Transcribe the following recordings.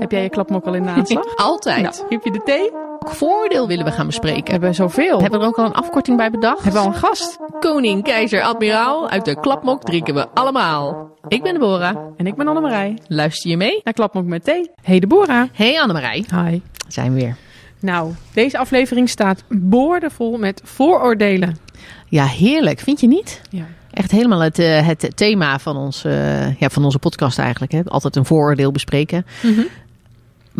Heb jij je klapmok al in de aanslag? Altijd. Nou, heb je de thee? Welk voordeel willen we gaan bespreken? We hebben zoveel. Hebben we er ook al een afkorting bij bedacht? Hebben we al een gast? Koning, keizer, admiraal. Uit de klapmok drinken we allemaal. Ik ben Deborah. En ik ben Annemarij. Luister je mee? Naar Klapmok met thee. Hey Deborah. Hey Annemarij. Hi. Zijn we weer. Nou, deze aflevering staat boordevol met vooroordelen. Ja, heerlijk. Vind je niet? Ja. Echt helemaal het, eh, het thema van, ons, eh, ja, van onze podcast eigenlijk. Hè? Altijd een vooroordeel bespreken.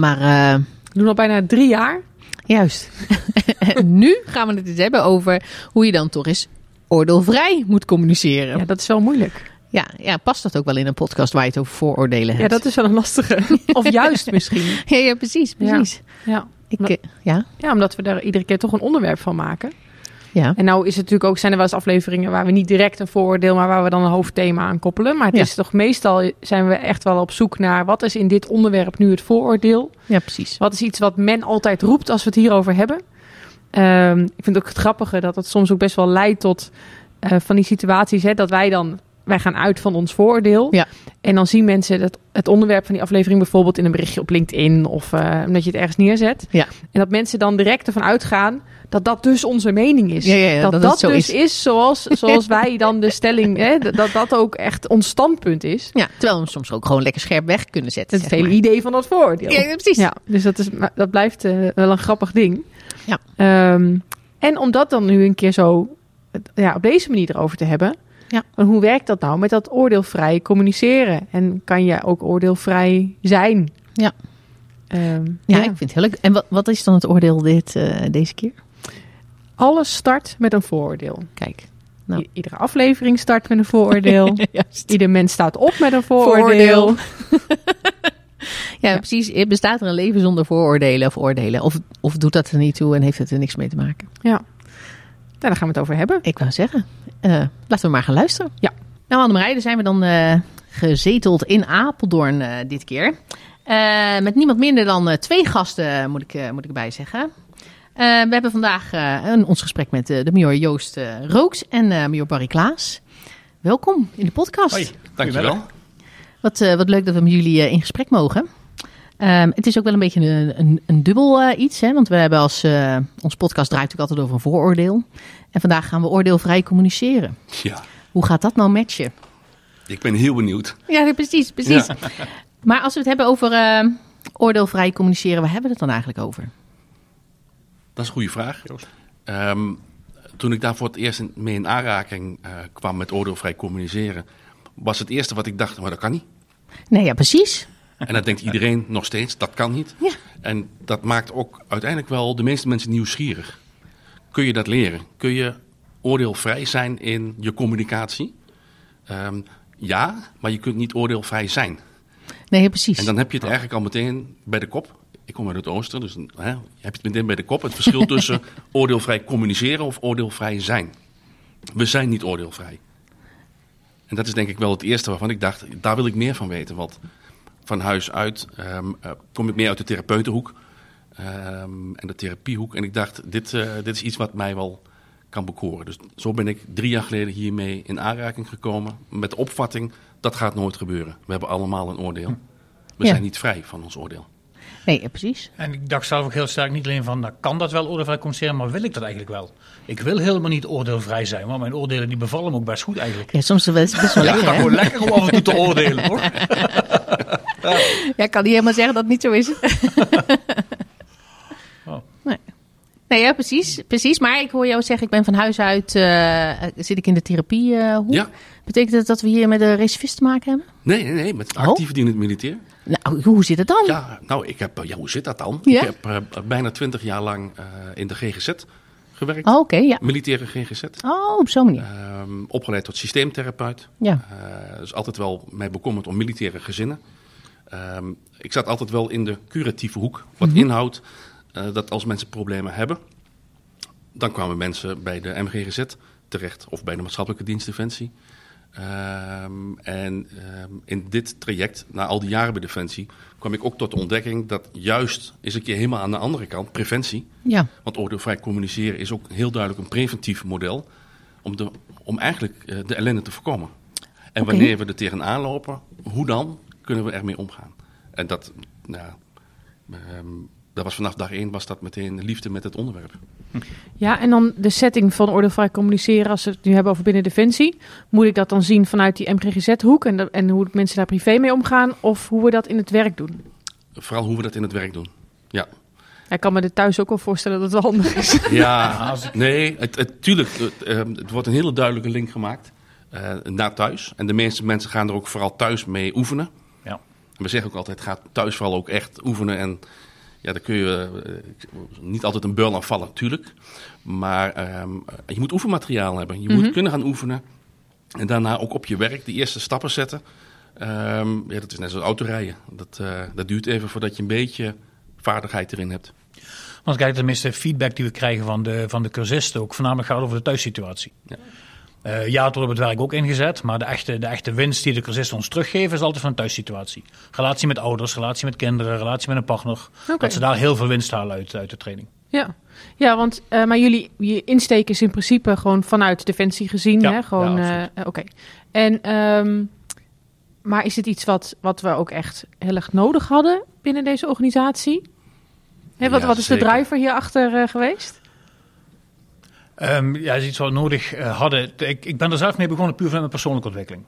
Maar We doen al bijna drie jaar. juist. Nu gaan we het eens hebben over hoe je dan toch eens oordeelvrij moet communiceren. Ja, dat is wel moeilijk. Ja, ja, past dat ook wel in een podcast waar je het over vooroordelen hebt? Ja, dat is wel een lastige. Of juist misschien. Ja, ja, precies, precies. Ja. Ik, eh, ja, ja, omdat we daar iedere keer toch een onderwerp van maken. Ja. En nou is het natuurlijk ook, zijn er wel eens afleveringen waar we niet direct een vooroordeel, maar waar we dan een hoofdthema aan koppelen. Maar het Ja. is toch meestal zijn we echt wel op zoek naar wat is in dit onderwerp nu het vooroordeel? ja, precies. Wat is iets wat men altijd roept als we het hierover hebben? Ehm, ik vind ook het grappige dat het soms ook best wel leidt tot eh, van die situaties hè, dat wij dan wij gaan uit van ons vooroordeel. Ja. En dan zien mensen dat het onderwerp van die aflevering bijvoorbeeld in een berichtje op LinkedIn of eh, omdat je het ergens neerzet. Ja. En dat mensen dan direct ervan uitgaan dat dat dus onze mening is. Ja, ja, ja, dat dat dus is. is, zoals, zoals wij dan de stelling, hè, dat dat ook echt ons standpunt is. Ja, terwijl we hem soms ook gewoon lekker scherp weg kunnen zetten. Het hele maar. idee van dat vooroordeel. Ja, precies. Ja, dus dat, is, dat blijft eh, wel een grappig ding. Ja. Ehm, en om dat dan nu een keer zo ja, op deze manier erover te hebben. Ja. van hoe werkt dat nou met dat oordeelvrij communiceren? En kan je ook oordeelvrij zijn? Ja. Ehm, Ja, ja. ik vind het heel leuk. En wat, wat is dan het oordeel dit, eh, deze keer? Alles start met een vooroordeel. Kijk. Nou. Iedere aflevering start met een vooroordeel. Ieder mens staat op met een vooroordeel. Ja, precies. Bestaat er een leven zonder vooroordelen of oordelen? Of, of doet dat er niet toe en heeft het er niks mee te maken? Ja. Nou, daar gaan we het over hebben. Ik wou zeggen, eh, laten we maar gaan luisteren. Ja. Nou, Annemarij, dan zijn we dan eh, gezeteld in Apeldoorn eh, dit keer. Eh, met niemand minder dan eh, twee gasten, moet ik, eh, moet ik erbij zeggen. Eh, we hebben vandaag eh, een, ons gesprek met de major Joost Rooks en eh major Barry Klaas. Welkom in de podcast. Hoi, dankjewel. Wat, eh, wat leuk dat we met jullie in gesprek mogen. Ehm, het is ook wel een beetje een, een, een dubbel eh, iets, hè? want we hebben als eh, ons podcast draait natuurlijk altijd over een vooroordeel. En vandaag gaan we oordeelvrij communiceren. Ja, Hoe gaat dat nou matchen? ik ben heel benieuwd. Ja, precies, precies. Maar als we het hebben over eh, oordeelvrij communiceren, waar hebben we het dan eigenlijk over? Dat is een goede vraag. Ehm, toen ik daar voor het eerst mee in aanraking eh, kwam met oordeelvrij communiceren, was het eerste wat ik dacht, maar dat kan niet. Nee, ja, precies. En dat denkt iedereen nog steeds, dat kan niet. Ja. En dat maakt ook uiteindelijk wel de meeste mensen nieuwsgierig. Kun je dat leren? Kun je oordeelvrij zijn in je communicatie? Ehm, ja, maar je kunt niet oordeelvrij zijn. Nee, precies. En dan heb je het eigenlijk al meteen bij de kop. Ik kom uit het oosten, dus hè, heb je het meteen bij de kop. Het verschil tussen oordeelvrij communiceren of oordeelvrij zijn. We zijn niet oordeelvrij. En dat is denk ik wel het eerste waarvan ik dacht, daar wil ik meer van weten. Want van huis uit ehm, eh, kom ik meer uit de therapeutenhoek ehm, en de therapiehoek. En ik dacht, dit, eh, dit is iets wat mij wel kan bekoren. Dus zo ben ik drie jaar geleden hiermee in aanraking gekomen. Met de opvatting, dat gaat nooit gebeuren. We hebben allemaal een oordeel. We Ja. zijn niet vrij van ons oordeel. Nee, ja, precies. En ik dacht zelf ook heel sterk niet alleen van, nou, kan dat wel oordeelvrij communiceren, maar wil ik dat eigenlijk wel? Ik wil helemaal niet oordeelvrij zijn, want mijn oordelen die bevallen me ook best goed eigenlijk. Ja, soms is het best wel Ja, lekker, hè? gewoon lekker om af en toe te oordelen, hoor. Ja, ik kan niet helemaal zeggen dat het niet zo is. Oh. Nee. Nee, ja, precies, precies. Maar ik hoor jou zeggen, ik ben van huis uit, eh, zit ik in de therapiehoek. Ja. Betekent dat dat we hier met een recidivist te maken hebben? Nee, nee, nee, met Oh. actieve dienend militair. Nou, hoe zit het dan? Ja, nou, ik heb, eh, ja, hoe zit dat dan? Ja? Ik heb eh, bijna twintig jaar lang eh, in de GGZ gewerkt. Oh, oké, ja. Militaire GGZ. Oh, op zo'n manier. Ehm, opgeleid tot systeemtherapeut. Ja. Eh, dus altijd wel mij bekommerd om militaire gezinnen. Ehm, ik zat altijd wel in de curatieve hoek. Wat Mhm. inhoudt eh, dat als mensen problemen hebben, dan kwamen mensen bij de MGGZ terecht of bij de maatschappelijke dienstdefensie. Ehm, en ehm, in dit traject, na al die jaren bij Defensie, kwam ik ook tot de ontdekking dat juist is een keer helemaal aan de andere kant, preventie. Ja, Want oordeelvrij communiceren is ook heel duidelijk een preventief model om, de, om eigenlijk eh, de ellende te voorkomen. En wanneer we er tegenaan lopen, hoe dan kunnen we ermee omgaan? En dat, nou, ehm, dat was vanaf dag één was dat meteen liefde met het onderwerp. Ja, en dan de setting van oordeelvrij communiceren, als we het nu hebben over binnen Defensie. Moet ik dat dan zien vanuit die MGGZ-hoek en, de- en hoe mensen daar privé mee omgaan? Of hoe we dat in het werk doen? Vooral hoe we dat in het werk doen. Ja, ik kan me dit thuis ook wel voorstellen dat het wel handig is. ja nee, het, het, tuurlijk, het, ehm, het wordt een hele duidelijke link gemaakt eh, naar thuis. En de meeste mensen gaan er ook vooral thuis mee oefenen. We zeggen ook altijd, ga thuis vooral ook echt oefenen. En ja, daar kun je eh, niet altijd een beul aan vallen, natuurlijk. Maar ehm, je moet oefenmateriaal hebben. Je moet kunnen gaan oefenen. En daarna ook op je werk de eerste stappen zetten. Ehm, ja, dat is net zoals autorijden. Dat, eh, dat duurt even voordat je een beetje vaardigheid erin hebt. Want kijk, de meeste feedback die we krijgen van de, van de cursisten ook voornamelijk gaat over de thuissituatie. Ja. Eh, ja, het wordt op het werk ook ingezet, maar de echte, de echte winst die de cursisten ons teruggeven is altijd van de thuissituatie. Relatie met ouders, relatie met kinderen, relatie met een partner. Dat ze daar heel veel winst halen uit, uit de training. Ja, ja want eh, maar jullie je insteek is in principe gewoon vanuit Defensie gezien. Ja, hè? Gewoon, ja, eh. Oké. En, ehm, maar is dit iets wat, wat we ook echt heel erg nodig hadden binnen deze organisatie? Hè, wat, Ja, wat is de driver hierachter geweest? Ehm, ja, is iets wat we nodig eh, hadden. Ik, ik ben er zelf mee begonnen puur vanuit mijn persoonlijke ontwikkeling.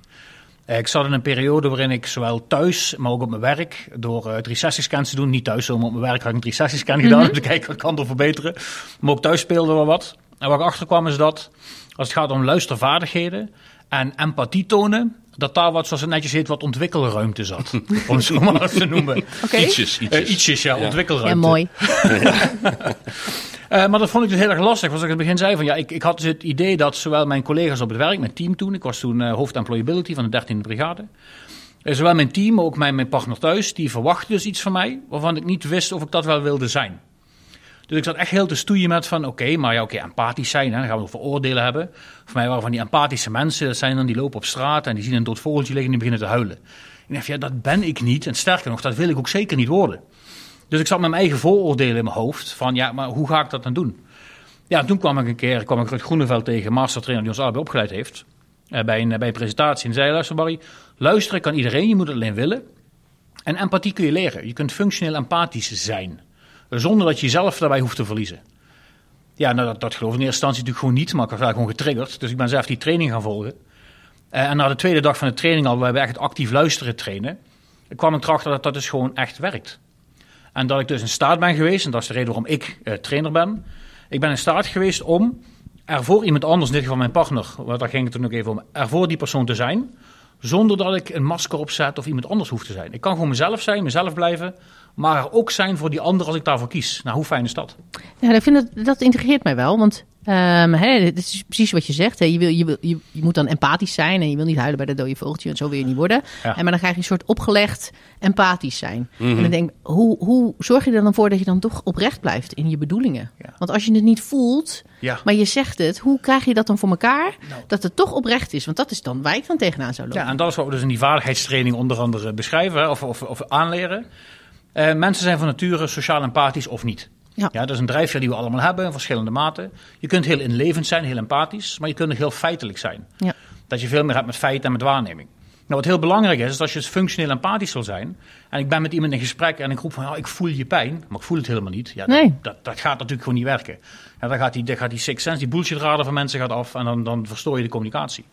Eh, ik zat in een periode waarin ik zowel thuis, maar ook op mijn werk, door eh 360-scans te doen, niet thuis, maar op mijn werk had ik een 360-scan gedaan om te kijken wat kan er verbeteren. Maar ook thuis speelde wel wat. En wat ik achterkwam is dat, als het gaat om luistervaardigheden en empathie tonen, dat daar wat, zoals het netjes heet, wat ontwikkelruimte zat. om het zo maar te noemen. Oké. Ietsjes, ietsjes. ietsjes, ja, Ja. ontwikkelruimte. Ja, mooi. Eh, maar dat vond ik dus heel erg lastig. Zoals ik in het begin zei, van, ja, ik, ik had dus het idee dat zowel mijn collega's op het werk, mijn team toen, ik was toen eh, hoofd employability van de 13e brigade. eh, zowel mijn team, ook mijn, mijn partner thuis, die verwachten dus iets van mij, waarvan ik niet wist of ik dat wel wilde zijn. Dus ik zat echt heel te stoeien met van, oké, maar ja, oké, empathisch zijn, hè, dan gaan we over oordelen hebben. Voor mij waren van die empathische mensen, dat zijn dan die lopen op straat en die zien een dood vogeltje liggen en die beginnen te huilen. Ik dacht, ja, dat ben ik niet. En sterker nog, dat wil ik ook zeker niet worden. Dus ik zat met mijn eigen vooroordelen in mijn hoofd. Van ja, maar hoe ga ik dat dan doen? Ja, en toen kwam ik een keer, kwam ik Rut Groeneveld tegen, mastertrainer die ons allebei opgeleid heeft. eh, bij, een, bij een presentatie. En zei, luister Barry, luisteren kan iedereen, je moet het alleen willen. En empathie kun je leren. Je kunt functioneel empathisch zijn. Zonder dat je jezelf daarbij hoeft te verliezen. Ja, nou, dat, dat geloof ik in eerste instantie natuurlijk gewoon niet. Maar ik was daar gewoon getriggerd. Dus ik ben zelf die training gaan volgen. Eh, en na de tweede dag van de training al, waarbij we echt actief luisteren trainen. kwam ik erachter dat dat dus gewoon echt werkt. En dat ik dus in staat ben geweest, en dat is de reden waarom ik eh, trainer ben. Ik ben in staat geweest om er voor iemand anders, in dit geval mijn partner, want daar ging het toen ook even om, er voor die persoon te zijn. Zonder dat ik een masker opzet of iemand anders hoef te zijn. Ik kan gewoon mezelf zijn, mezelf blijven. Maar er ook zijn voor die ander als ik daarvoor kies. Nou, hoe fijn is dat? Ja, ik vind dat, dat integreert mij wel. Want ehm hè, het is precies wat je zegt. Hè. Je, wil, je, wil, je, je moet dan empathisch zijn. En je wil niet huilen bij dat dode vogeltje. En zo wil je niet worden. Ja. En maar dan krijg je een soort opgelegd empathisch zijn. Mhm. En dan denk ik, hoe, hoe zorg je er dan voor dat je dan toch oprecht blijft in je bedoelingen? Ja. Want als je het niet voelt, Ja. maar je zegt het. Hoe krijg je dat dan voor elkaar? Nou. Dat het toch oprecht is. Want dat is dan waar ik dan tegenaan zou lopen. Ja, en dat is wat we dus in die vaardigheidstraining onder andere beschrijven hè, of, of, of aanleren. Eh, mensen zijn van nature sociaal empathisch of niet. Ja. dat is een drijfveer die we allemaal hebben in verschillende maten. Je kunt heel inlevend zijn, heel empathisch, maar je kunt ook heel feitelijk zijn. Ja. Dat je veel meer hebt met feiten en met waarneming. Nou, wat heel belangrijk is, is als je dus functioneel empathisch wil zijn. En ik ben met iemand in gesprek en ik roep van, ja, ik voel je pijn, maar ik voel het helemaal niet. Ja, Nee. dat, dat, dat gaat natuurlijk gewoon niet werken. Ja, dan gaat die, dan gaat die six sense, die van mensen gaat af en dan, dan verstoor je de communicatie.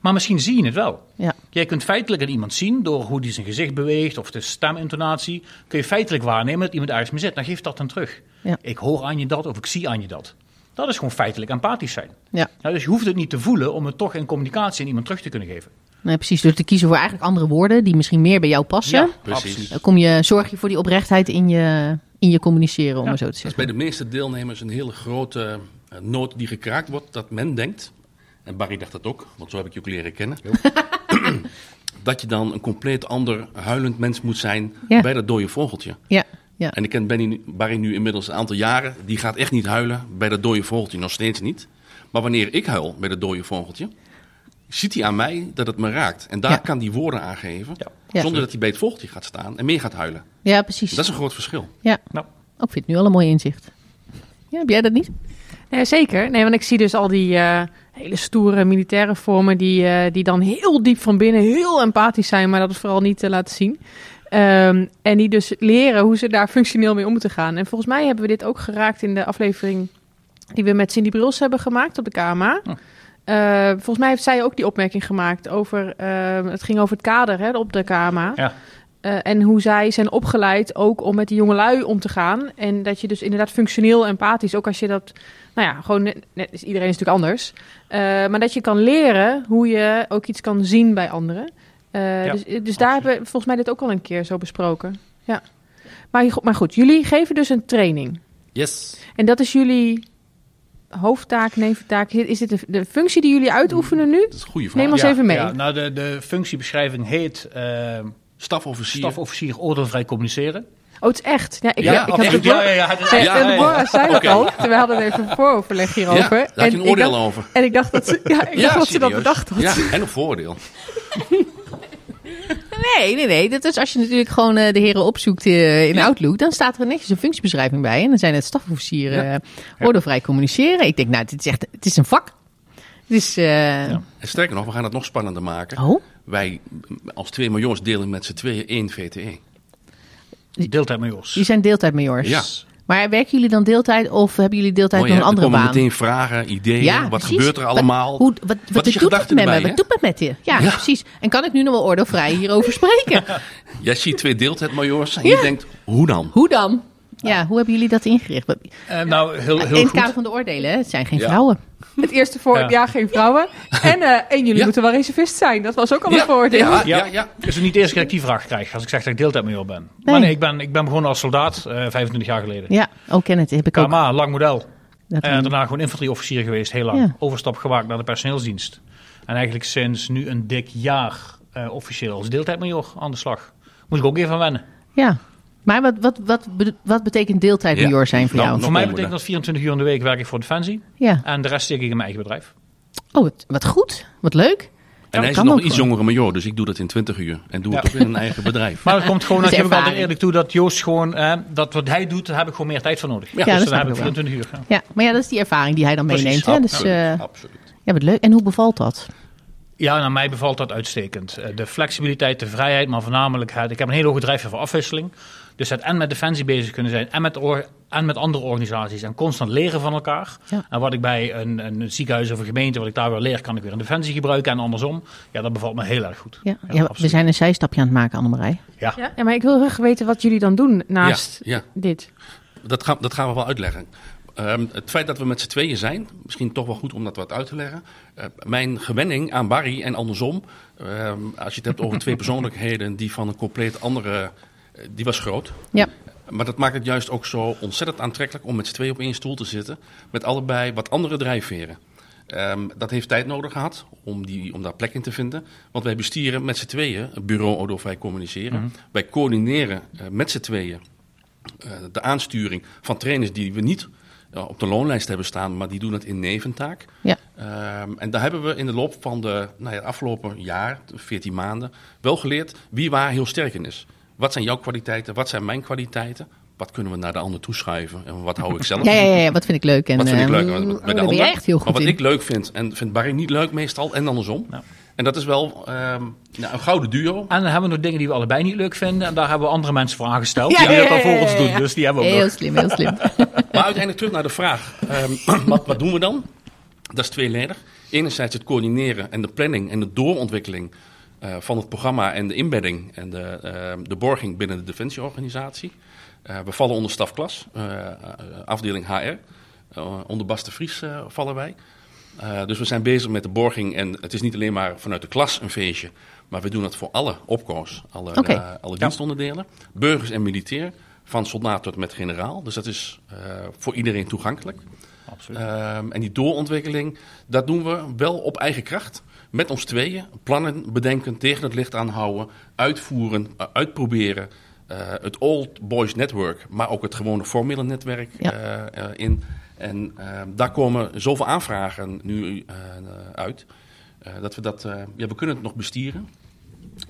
Maar misschien zie je het wel. Ja. Jij kunt feitelijk aan iemand zien, door hoe die zijn gezicht beweegt of de stemintonatie, kun je feitelijk waarnemen dat iemand ergens mee zit. Dan geeft dat dan terug. Ja. Ik hoor aan je dat of ik zie aan je dat. Dat is gewoon feitelijk empathisch zijn. Ja. Nou, dus je hoeft het niet te voelen om het toch in communicatie aan iemand terug te kunnen geven. Nee, precies. Dus te kiezen voor eigenlijk andere woorden die misschien meer bij jou passen. Precies. absoluut. Dan kom je, zorg je voor die oprechtheid in je, in je communiceren, om Ja, maar zo te Dat is zeggen. bij de meeste deelnemers een hele grote eh, noot die gekraakt wordt. Dat men denkt, en Barry dacht dat ook, want zo heb ik je ook leren kennen. dat je dan een compleet ander huilend mens moet zijn Ja. bij dat dode vogeltje. Ja, ja. En ik ken Benny, nu- Barry nu inmiddels een aantal jaren. Die gaat echt niet huilen bij dat dode vogeltje, nog steeds niet. Maar wanneer ik huil bij dat dode vogeltje, ziet hij aan mij dat het me raakt. En daar Ja. kan hij woorden aangeven, Ja. Ja. zonder dat hij bij het vogeltje gaat staan en meer gaat huilen. ja, precies. Dat is een groot verschil. Ja, Nou, ook vind ik nu al een mooi inzicht. Ja, heb jij dat niet? Nee, zeker. Nee, want ik zie dus al die eh, hele stoere militaire vormen die, eh, die dan heel diep van binnen heel empathisch zijn, maar dat is vooral niet te laten zien. Ehm, en die dus leren hoe ze daar functioneel mee om moeten gaan. En volgens mij hebben we dit ook geraakt in de aflevering die we met Cindy Bruls hebben gemaakt op de KMA. Oh. Eh, volgens mij heeft zij ook die opmerking gemaakt over. ehm, het ging over het kader hè, op de KMA. Ja. Eh, en hoe zij zijn opgeleid ook om met die jongelui om te gaan. En dat je dus inderdaad functioneel empathisch, ook als je dat, nou ja, gewoon net, net is iedereen is natuurlijk anders. Eh, maar dat je kan leren hoe je ook iets kan zien bij anderen. Eh, Ja, dus dus daar hebben we volgens mij dit ook al een keer zo besproken. Ja. Maar, maar goed, jullie geven dus een training. Yes. En dat is jullie hoofdtaak, neventaak. Is dit de, de functie die jullie uitoefenen nu? Dat is een goede vraag. Neem ons Ja, even mee. Ja, nou, de, de functiebeschrijving heet Stafofficier. stafofficier oordeelvrij communiceren. Oh, het is echt. Ja, ik, Ja, ik had het ja, ja, ja, En, Ja, ja, ja. Deborah zei al. We hadden even een vooroverleg hierover. Ja, daar had je en, een ik oordeel dacht, over. en ik dacht dat ze, ja, ik dacht dat, ze dat bedacht had. Ja, en een voordeel. Nee, nee, nee. Dat is als je natuurlijk gewoon eh, de heren opzoekt eh, in Ja. Outlook, dan staat er netjes een functiebeschrijving bij. En dan zijn het stafofficieren Ja. eh, ordeelvrij communiceren. Ik denk, nou, dit is echt, het is een vak. Dus, eh, En sterker nog, we gaan het nog spannender maken. oh, Wij als twee majors delen met z'n tweeën één VTE. Deeltijd majors. die zijn deeltijdmajors. Ja. Maar werken jullie dan deeltijd of hebben jullie deeltijd Oh nog een andere er komen baan? meteen vragen, ideeën. Ja, wat precies. gebeurt er Wat- allemaal? Hoe, wat wat, Wat is je doet het gedachte met me? erbij, Wat hè? doet het met je? Ja, Ja. precies. En kan ik nu nog wel ordeelvrij hierover spreken? Jij ziet twee deeltijdmajors en Ja. je denkt, hoe dan? hoe dan? Ja, hoe hebben jullie dat ingericht? Eh, nou, heel, heel in het kader van de oordelen, hè? het zijn geen Ja. vrouwen. Het eerste voor Ja. ja. geen vrouwen. En, eh, en jullie Ja. moeten wel reservist zijn. Dat was ook al een Ja, voordeel. Ja, Ja. ook niet de eerste keer dat ik die vraag krijg als ik zeg dat ik deeltijdmajor ben. Nee. Maar nee, ik ben, ik ben begonnen als soldaat, eh 25 jaar geleden. Ja, ook ken het. Heb ik ook. KMA, lang model. En daarna gewoon infanterieofficier geweest, heel lang. Ja. Overstap gemaakt naar de personeelsdienst. En eigenlijk sinds nu een dik jaar eh, officieel als deeltijdmajor aan de slag. Moet ik ook even aan wennen. Ja. Maar wat, wat, wat, wat betekent deeltijdmajor Ja. zijn voor Nou, jou? voor mij betekent dat 24 uur in de week werk ik voor Defensie. Ja. En de rest steek ik in mijn eigen bedrijf. Oh, wat, wat goed. Wat leuk. En hij is nog iets jongere major, dus ik doe dat in 20 uur. En doe het ook in een eigen bedrijf. Maar het komt gewoon, Dat geef ik eerlijk toe, dat Joost gewoon, eh, dat wat hij doet, daar heb ik gewoon meer tijd voor nodig. Ja, dus dat dan snap heb ik ik wel. 24 uur. ja. Ja, maar ja, dat is die ervaring die hij dan Precies, meeneemt. Hè? Dus, Absoluut, eh, absoluut. ja, wat leuk. En hoe bevalt dat? Ja, naar mij bevalt dat uitstekend. Eh, De flexibiliteit, de vrijheid, maar voornamelijk. Ik heb een hele hoge drijfveer voor afwisseling. Dus het en met defensie bezig kunnen zijn en met, or- en met andere organisaties. En constant leren van elkaar. Ja. En wat ik bij een, een ziekenhuis of een gemeente, wat ik daar weer leer, kan ik weer in defensie gebruiken en andersom. Ja, dat bevalt me heel erg goed. Ja, ja, we zijn een zijstapje aan het maken, Annemarij. Ja. Ja, ja, maar ik wil graag weten wat jullie dan doen naast Ja, ja. dit. Dat, gaan, dat gaan we wel uitleggen. Ehm, het feit dat we met z'n tweeën zijn, misschien toch wel goed om dat wat uit te leggen. Eh, mijn gewenning aan Barry en andersom, ehm, als je het hebt over twee persoonlijkheden die van een compleet andere, die was groot. Ja. Maar dat maakt het juist ook zo ontzettend aantrekkelijk om met z'n tweeën op één stoel te zitten. Met allebei wat andere drijfveren. Ehm, dat heeft tijd nodig gehad om, die, om daar plek in te vinden. Want wij bestieren met z'n tweeën het bureau Odofrij Communiceren. Wij coördineren eh, met z'n tweeën eh, de aansturing van trainers die we niet eh, op de loonlijst hebben staan, maar die doen het in neventaak. Ja. Ehm, en daar hebben we in de loop van de nou ja, afgelopen jaar, 14 maanden, wel geleerd wie waar heel sterk in is. Wat zijn jouw kwaliteiten? Wat zijn mijn kwaliteiten? Wat kunnen we naar de ander toeschuiven? En wat hou ik zelf? Ja, ja, ja, ja, wat vind ik leuk. En, Wat vind ik eh, leuk? bij de oh, ben ander. je echt heel Maar goed wat in. ik leuk vind, en vindt Barry niet leuk meestal, en andersom. Ja. En dat is wel ehm, nou, een gouden duo. En dan hebben we nog dingen die we allebei niet leuk vinden. En daar hebben we andere mensen voor aangesteld. Ja, die ja, dat al ja, voor ja, ons ja, doen. ja. Dus die hebben we ook Heel nog. slim, heel slim. Maar uiteindelijk terug naar de vraag. Ehm, wat, wat doen we dan? Dat is tweeledig. Enerzijds het coördineren en de planning en de doorontwikkeling eh, van het programma en de inbedding en de, ehm, de borging binnen de defensieorganisatie. Eh, we vallen onder stafklas, eh, eh, afdeling HR. Eh, onder Bas de Vries eh, vallen wij. Eh, dus we zijn bezig met de borging en het is niet alleen maar vanuit de klas een feestje, maar we doen het voor alle opkoos, alle, eh, alle dienstonderdelen, burgers en militair, van soldaat tot met generaal. Dus dat is eh, voor iedereen toegankelijk. Absoluut. Ehm, en die doorontwikkeling, dat doen we wel op eigen kracht. Met ons tweeën. Plannen bedenken, tegen het licht aanhouden, uitvoeren, eh, uitproberen. Eh, het Old Boys Network, maar ook het gewone formele netwerk Ja. eh, in. En daar komen zoveel aanvragen nu uit. dat we dat, ja, we kunnen het nog bestieren.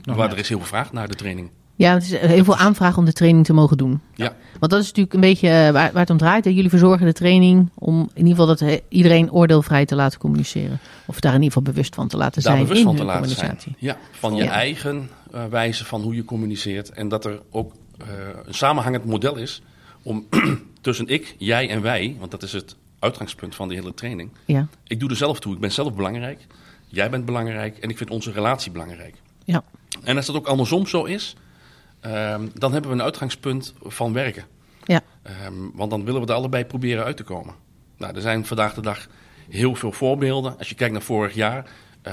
Nog maar net. er is heel veel vraag naar de training. Ja, het is heel veel aanvraag om de training te mogen doen. Ja. Want dat is natuurlijk een beetje eh, waar, waar het om draait. hè. Jullie verzorgen de training om in ieder geval dat iedereen oordeelvrij te laten communiceren. Of daar in ieder geval bewust van te laten daar zijn bewust in van te laten zijn. communicatie. Ja, van je Ja. eigen eh, wijze van hoe je communiceert. En dat er ook eh, een samenhangend model is om tussen ik, jij en wij, want dat is het uitgangspunt van de hele training. Ja, Ik doe er zelf toe. Ik ben zelf belangrijk. Jij bent belangrijk. En ik vind onze relatie belangrijk. ja, En als dat ook andersom zo is, ehm, dan hebben we een uitgangspunt van werken. ja. Ehm, want dan willen we er allebei proberen uit te komen. Nou, er zijn vandaag de dag heel veel voorbeelden. Als je kijkt naar vorig jaar, eh,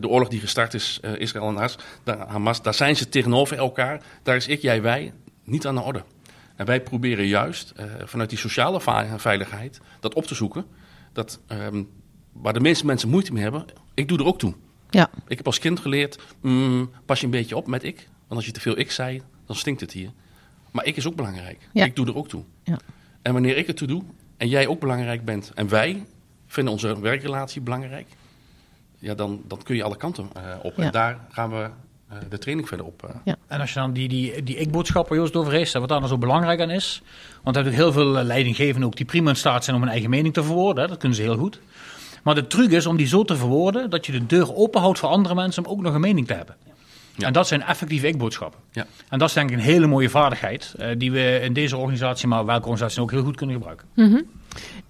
de oorlog die gestart is, eh, Israël en Hamas, daar, Hamas, daar zijn ze tegenover elkaar. Daar is ik, jij, wij niet aan de orde. En wij proberen juist eh, vanuit die sociale veiligheid dat op te zoeken. Dat, ehm, waar de meeste mensen moeite mee hebben, ik doe er ook toe. ja. Ik heb als kind geleerd, mm, pas je een beetje op met ik. Want als je te veel ik zei, dan stinkt het hier. Maar ik is ook belangrijk. Ja. Ik doe er ook toe. Ja. En wanneer ik het toe doe en jij ook belangrijk bent en wij vinden onze werkrelatie belangrijk, ja, dan, dan kun je alle kanten eh, op. Ja. En daar gaan we eh, de training verder op. eh. En als je dan die, die, die ik-boodschap waar Joost over heeft, wat daar nou zo belangrijk aan is. Want er hebben heel veel leidinggevenden ook die prima in staat zijn om hun eigen mening te verwoorden. Hè, dat kunnen ze heel goed. Maar de truc is om die zo te verwoorden dat je de deur openhoudt voor andere mensen om ook nog een mening te hebben. Ja. En dat zijn effectieve ik-boodschappen. Ja. En dat is denk ik een hele mooie vaardigheid eh, die we in deze organisatie, maar welke organisatie ook heel goed kunnen gebruiken.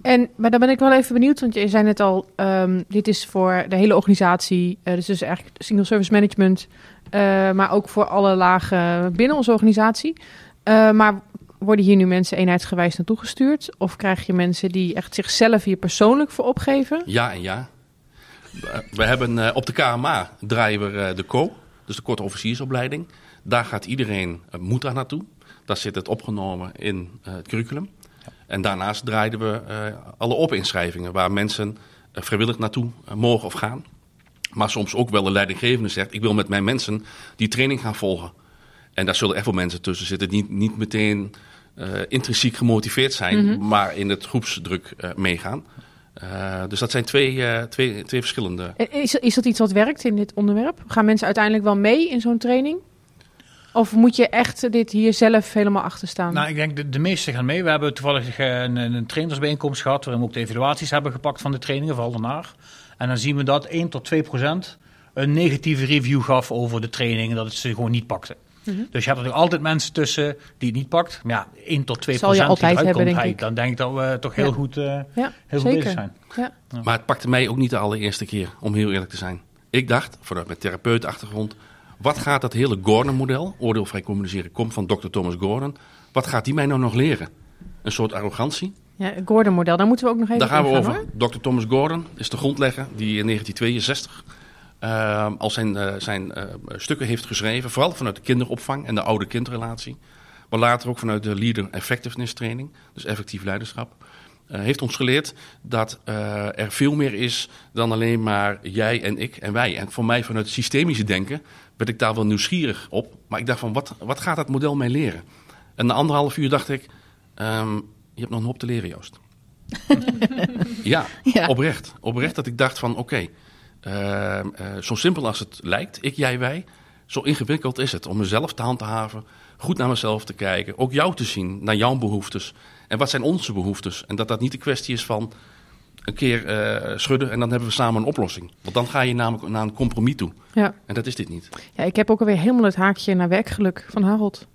En, maar dan ben ik wel even benieuwd, want je zei net al, ehm, dit is voor de hele organisatie, eh, dus, dus eigenlijk single service management, eh, maar ook voor alle lagen binnen onze organisatie. Eh, maar worden hier nu mensen eenheidsgewijs naartoe gestuurd? Of krijg je mensen die echt zichzelf hier persoonlijk voor opgeven? Ja en ja. We- hebben eh, op de KMA draaien we eh, de CO, dus de korte officiersopleiding. Daar gaat iedereen, eh, moet daar naartoe. Daar zit het opgenomen in eh, het curriculum. En daarnaast draaiden we eh, alle opinschrijvingen waar mensen vrijwillig naartoe mogen of gaan. Maar soms ook wel de leidinggevende zegt, ik wil met mijn mensen die training gaan volgen. En daar zullen echt wel mensen tussen zitten die niet, niet meteen intrinsiek gemotiveerd zijn, maar in het groepsdruk meegaan. Eh, dus dat zijn twee, eh, twee, twee verschillende. En Is, is dat iets wat werkt in dit onderwerp? Gaan mensen uiteindelijk wel mee in zo'n training? Of moet je echt dit hier zelf helemaal achter staan? Nou, ik denk de, de meesten gaan mee. We hebben toevallig eh, een, een trainersbijeenkomst gehad waarin we ook de evaluaties hebben gepakt van de trainingen, vooral daarna. En dan zien we dat 1 tot 2 procent een negatieve review gaf over de training en dat het ze gewoon niet pakte. Mhm. Dus je hebt er altijd mensen tussen die het niet pakt. Maar ja, 1 tot 2 Zal je procent die altijd eruit hebben, komt, denk ik. dan denk ik dat we toch heel Ja. goed, eh, ja, heel goed zeker. bezig zijn. Ja. Maar het pakte mij ook niet de allereerste keer, om heel eerlijk te zijn. Ik dacht, vanuit mijn therapeutachtergrond, wat gaat dat hele Gordon-model, oordeelvrij communiceren, komt van Dr. Thomas Gordon, wat gaat die mij nou nog leren? Een soort arrogantie? Ja, het Gordon-model, daar moeten we ook nog even Daar gaan we over. hoor. Dr. Thomas Gordon is de grondlegger die in 1962 eh, al zijn, eh, zijn eh, stukken heeft geschreven. Vooral vanuit de kinderopvang en de oude-kindrelatie. Maar later ook vanuit de Leader Effectiveness Training, dus effectief leiderschap. eh, heeft ons geleerd dat er veel meer is dan alleen maar jij en ik en wij. En voor mij vanuit het systemische denken werd ik daar wel nieuwsgierig op. Maar ik dacht van, wat, wat gaat dat model mij leren? En na anderhalf uur dacht ik, ehm, je hebt nog een hoop te leren, Joost. ja, Ja. oprecht. Oprecht dat ik dacht van, oké, ehm, eh, zo simpel als het lijkt, ik, jij, wij, zo ingewikkeld is het om mezelf te handhaven, goed naar mezelf te kijken, ook jou te zien, naar jouw behoeftes. En wat zijn onze behoeftes? En dat dat niet de kwestie is van een keer eh, schudden en dan hebben we samen een oplossing. Want dan ga je namelijk naar een compromis toe. Ja. En dat is dit niet. ja, ik heb ook alweer helemaal het haakje naar werkgeluk van Harold.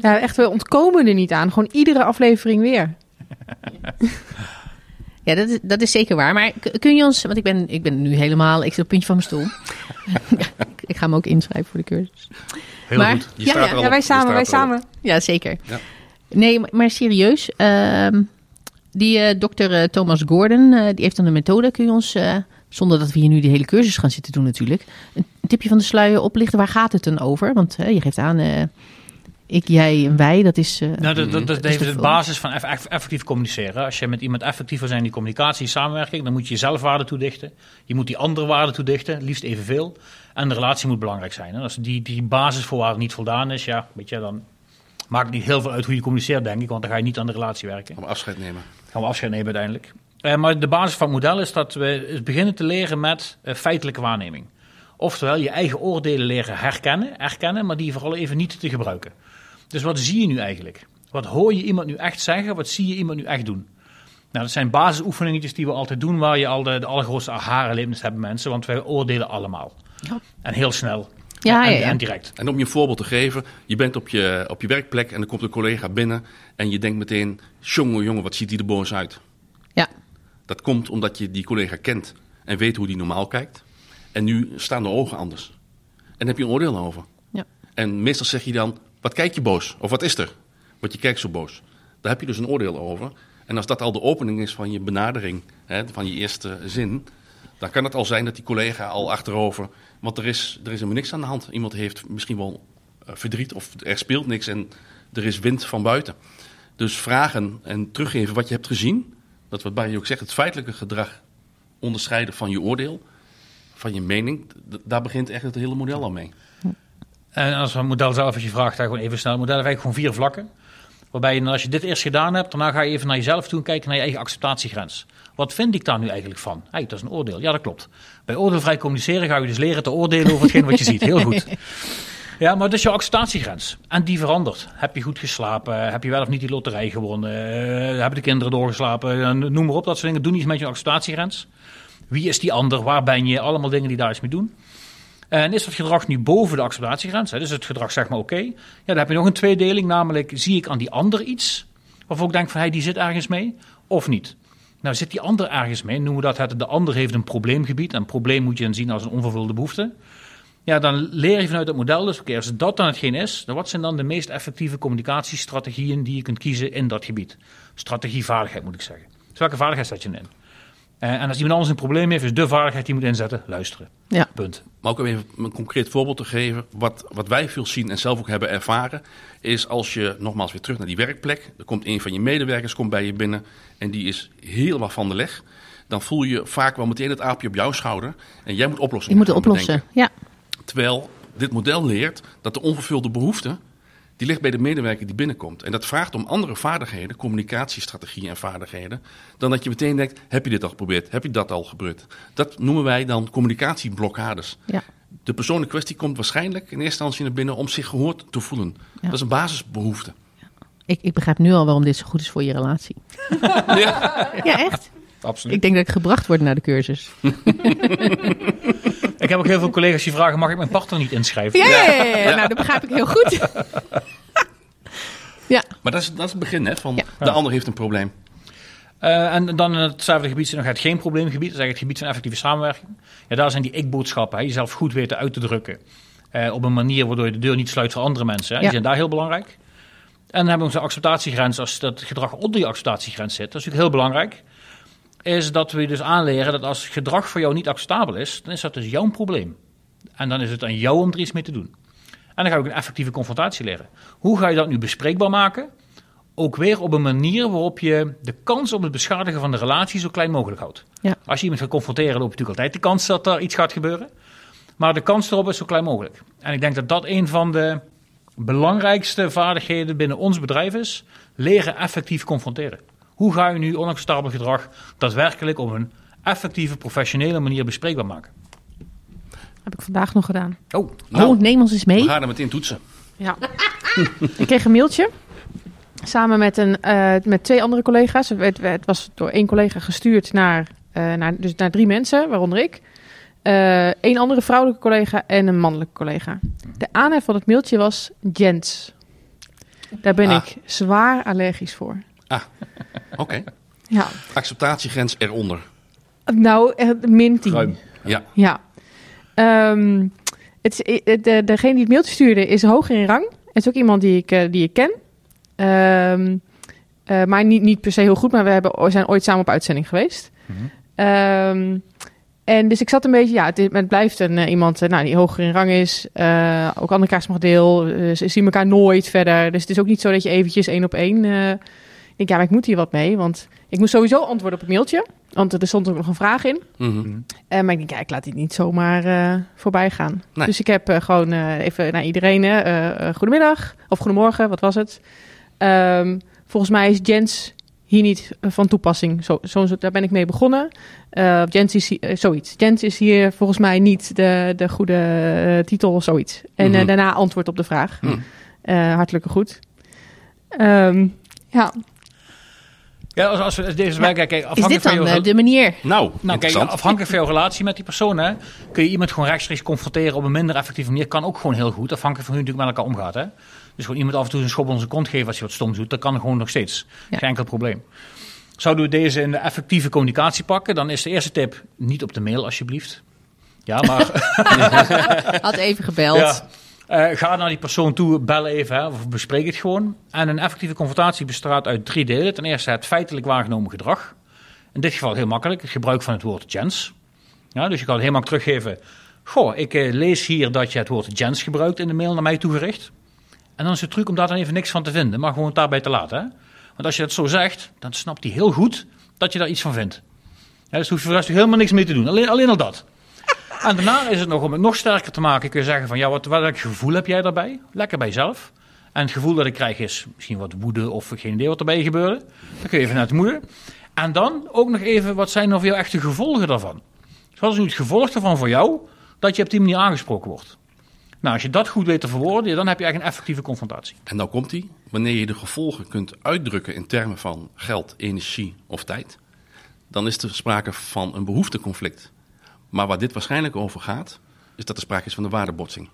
Ja, echt, we ontkomen er niet aan. Gewoon iedere aflevering weer. Ja, dat is, dat is zeker waar. Maar kun je ons, want ik ben, ik ben nu helemaal, ik zit op het puntje van mijn stoel. ik ga hem ook inschrijven voor de cursus. Heel Maar- goed. Je Ja, staat ja, al Ja, op. wij samen, wij samen. Ja, zeker. Ja. Nee, maar, serieus. ehm, die eh, dokter eh, Thomas Gordon, eh, die heeft dan een methode. Kun je ons, eh, zonder dat we hier nu die hele cursus gaan zitten doen natuurlijk, een, tipje van de sluier oplichten. Waar gaat het dan over? Want je geeft aan, eh, ik, jij en wij, dat is... eh, Nou, dat, dat, dat is is de basis van eff- eff- effectief communiceren. Als je met iemand effectief wil zijn in die communicatie, samenwerking, dan moet je jezelf waarde toedichten. Je moet die andere waarde toedichten, liefst evenveel. En de relatie moet belangrijk zijn. En als die, die basisvoorwaarde niet voldaan is, ja, weet je, dan maakt het niet heel veel uit hoe je communiceert, denk ik. Want dan ga je niet aan de relatie werken. Om afscheid nemen. gaan we afscheid nemen uiteindelijk. Eh, maar de basis van het model is dat we beginnen te leren met eh, feitelijke waarneming. Oftewel, je eigen oordelen leren herkennen, erkennen, maar die vooral even niet te gebruiken. Dus wat zie je nu eigenlijk? Wat hoor je iemand nu echt zeggen? Wat zie je iemand nu echt doen? Nou, dat zijn basisoefeningetjes die we altijd doen, waar je al de, de allergrootste aha-erlebnis hebt mensen, want wij oordelen allemaal. Ja. En heel snel. Ja, en, ja, ja. en direct. En om je een voorbeeld te geven, je bent op je, op je werkplek en er komt een collega binnen en je denkt meteen, jongen, jongen, wat ziet die er boos uit? Ja. Dat komt omdat je die collega kent en weet hoe die normaal kijkt. En nu staan de ogen anders. En daar heb je een oordeel over. Ja. En meestal zeg je dan, wat kijk je boos? Of wat is er? Want je kijkt zo boos. Daar heb je dus een oordeel over. En als dat al de opening is van je benadering, hè, van je eerste zin, dan kan het al zijn dat die collega al achterover. Want er is, er is helemaal niks aan de hand. Iemand heeft misschien wel eh, verdriet of er speelt niks en er is wind van buiten. Dus vragen en teruggeven wat je hebt gezien. Dat wat Barry ook zegt, het feitelijke gedrag onderscheiden van je oordeel, van je mening. Daar begint echt het hele model al mee. En als het model zelf, als je vraagt, daar gewoon even snel. Het model heeft eigenlijk gewoon vier vlakken. Waarbij je, als je dit eerst gedaan hebt, daarna ga je even naar jezelf toe en kijken naar je eigen acceptatiegrens. Wat vind ik daar nu eigenlijk van? Hey, dat is een oordeel. Ja, dat klopt. Bij oordeelvrij communiceren ga je dus leren te oordelen over hetgeen wat je ziet. Heel goed. Ja, maar dat is jouw acceptatiegrens. En die verandert. Heb je goed geslapen? Heb je wel of niet die loterij gewonnen? Eh, hebben de kinderen doorgeslapen? Eh, Noem maar op, dat soort dingen. Doe iets met je acceptatiegrens. Wie is die ander? Waar ben je? Allemaal dingen die daar iets mee doen. En is dat gedrag nu boven de acceptatiegrens? Hè? Dus het gedrag zeg maar oké. Ja, dan heb je nog een tweedeling, namelijk zie ik aan die ander iets waarvan ik denk van hey, die zit ergens mee of niet. Nou zit die ander ergens mee, noemen we dat het de ander heeft een probleemgebied. En probleem moet je dan zien als een onvervulde behoefte. Ja, dan leer je vanuit het model dus, oké, als dat dan hetgeen is, dan wat zijn dan de meest effectieve communicatiestrategieën die je kunt kiezen in dat gebied? Strategievaardigheid moet ik zeggen. Dus welke vaardigheid zet je in? Eh, en als iemand anders een probleem heeft, is de vaardigheid die je moet inzetten, luisteren. Ja. Punt. Maar ook om even een concreet voorbeeld te geven. Wat, wat wij veel zien en zelf ook hebben ervaren. Is als je nogmaals weer terug naar die werkplek. Er komt een van je medewerkers komt bij je binnen. En die is helemaal van de leg. Dan voel je vaak wel meteen het aapje op jouw schouder. En jij moet Je oplossingen moet het oplossen. bedenken. Ja. Terwijl dit model leert dat de onvervulde behoefte. Die ligt bij de medewerker die binnenkomt. En dat vraagt om andere vaardigheden, communicatiestrategieën en vaardigheden. Dan dat je meteen denkt: heb je dit al geprobeerd? Heb je dat al gebeurd? Dat noemen wij dan communicatieblokkades. Ja. De persoon in kwestie komt waarschijnlijk in eerste instantie naar binnen om zich gehoord te voelen. Ja. Dat is een basisbehoefte. Ik, ik begrijp nu al waarom dit zo goed is voor je relatie. Ja. Ja, echt. Absoluut. Ik denk dat ik gebracht word naar de cursus. Ik heb ook heel veel collega's die vragen: mag ik mijn partner niet inschrijven? Ja, ja, ja, ja. nou dat begrijp ik heel goed. ja, Maar dat is, dat is het begin, hè? Van Ja. de ander heeft een probleem. Eh, en dan in hetzelfde gebied zit nog het geen probleemgebied. Dat is eigenlijk het gebied van effectieve samenwerking. Ja, daar zijn die ik-boodschappen, hè, jezelf goed weten uit te drukken. eh, op een manier waardoor je de deur niet sluit voor andere mensen. Hè. Die zijn daar heel belangrijk. En dan hebben we onze acceptatiegrens. Als dat gedrag onder die acceptatiegrens zit, dat is natuurlijk heel belangrijk. Is dat we dus aanleren dat als gedrag voor jou niet acceptabel is, dan is dat dus jouw probleem. En dan is het aan jou om er iets mee te doen. En dan ga ik een effectieve confrontatie leren. Hoe ga je dat nu bespreekbaar maken? Ook weer op een manier waarop je de kans op het beschadigen van de relatie zo klein mogelijk houdt. Ja. Als je iemand gaat confronteren, loop je natuurlijk altijd de kans dat er iets gaat gebeuren. Maar de kans erop is zo klein mogelijk. En ik denk dat dat een van de belangrijkste vaardigheden binnen ons bedrijf is. Leren effectief confronteren. Hoe ga je nu onacceptabel gedrag daadwerkelijk op een effectieve, professionele manier bespreekbaar maken? Heb ik vandaag nog gedaan. Oh, Nou, oh, neem ons eens we mee. gaan er meteen toetsen. Ja. ik kreeg een mailtje. Samen met, een, eh, met twee andere collega's. Het, het was door één collega gestuurd naar, eh, naar, dus naar drie mensen, waaronder ik. Eén andere vrouwelijke collega en een mannelijke collega. De aanhef van het mailtje was Jens. Daar ben Ah. ik zwaar allergisch voor. Oké. Ja, Acceptatiegrens eronder. nou, eh, min 10. ruim. Ja. Ja. Ehm, het, is- eh, de, degene die het mailtje stuurde is hoger in rang. Het is ook iemand die ik, eh, die ik ken. Ehm, eh, maar niet, niet per se heel goed, maar we hebben, zijn ooit samen op uitzending geweest. Mhm. Ehm, en dus ik zat een beetje, ja, het, is- het blijft een, iemand nou, die hoger in rang is. eh, ook aan de kaars mag deel. ze zien elkaar nooit verder. Dus het is ook niet zo dat je eventjes één op één... ik denk, ja, maar ik moet hier wat mee. Want ik moest sowieso antwoorden op het mailtje. Want er stond ook nog een vraag in. Mhm. Eh, maar ik denk, ja, ik laat dit niet zomaar eh, voorbij gaan. Nee. Dus ik heb eh, gewoon eh, even naar iedereen, hè, goedemiddag of goedemorgen, wat was het? Ehm, volgens mij is Jens hier niet van toepassing. Zo, zo, daar ben ik mee begonnen. Uh, Jens is hier- zoiets. Jens is hier volgens mij niet de, de goede titel of zoiets. En Mhm. daarna antwoord op de vraag. Eh, hartelijke goed. Ehm, ja, Ja, als, als we deze kijken, Is afhankelijk dit van dan jouw eh, de manier? Nou, Nou, kijk, afhankelijk van jouw relatie met die persoon, hè, kun je iemand gewoon rechtstreeks confronteren op een minder effectieve manier. Kan ook gewoon heel goed, afhankelijk van hoe je natuurlijk met elkaar omgaat. Hè. Dus gewoon iemand af en toe een schop onder zijn kont geven als je wat stom doet, dat kan gewoon nog steeds. Ja. Geen enkel probleem. Zouden we deze in de effectieve communicatie pakken, dan is de eerste tip niet op de mail alsjeblieft. Ja, maar Had even gebeld. ja, eh, ga naar die persoon toe, bel even hè, of bespreek het gewoon. En een effectieve confrontatie bestaat uit drie delen. Ten eerste het feitelijk waargenomen gedrag. In dit geval heel makkelijk, het gebruik van het woord gens. Ja, dus je kan het makkelijk teruggeven. Goh, ik eh, lees hier dat je het woord gens gebruikt in de mail naar mij toegericht. En dan is het truc om daar dan even niks van te vinden, maar gewoon daarbij te laten. Hè? Want als je dat zo zegt, dan snapt hij heel goed dat je daar iets van vindt. Ja, dus hoef je voor helemaal niks mee te doen, alleen, alleen al dat. En daarna is het nog om het nog sterker te maken, kun je zeggen van ja, wat, welk gevoel heb jij daarbij? Lekker bij jezelf. En het gevoel dat ik krijg is misschien wat woede of geen idee wat erbij gebeurde. Dan kun je even naar het moeder. En dan ook nog even, wat zijn nou voor jou gevolgen daarvan? Dus wat is nu het gevolg ervan voor jou dat je op die manier aangesproken wordt? Nou, als je dat goed weet te verwoorden, dan heb je eigenlijk een effectieve confrontatie. En dan komt hij. Wanneer je de gevolgen kunt uitdrukken in termen van geld, energie of tijd, dan is er sprake van een behoefteconflict. Maar waar dit waarschijnlijk over gaat, is dat er sprake is van een waardebotsing.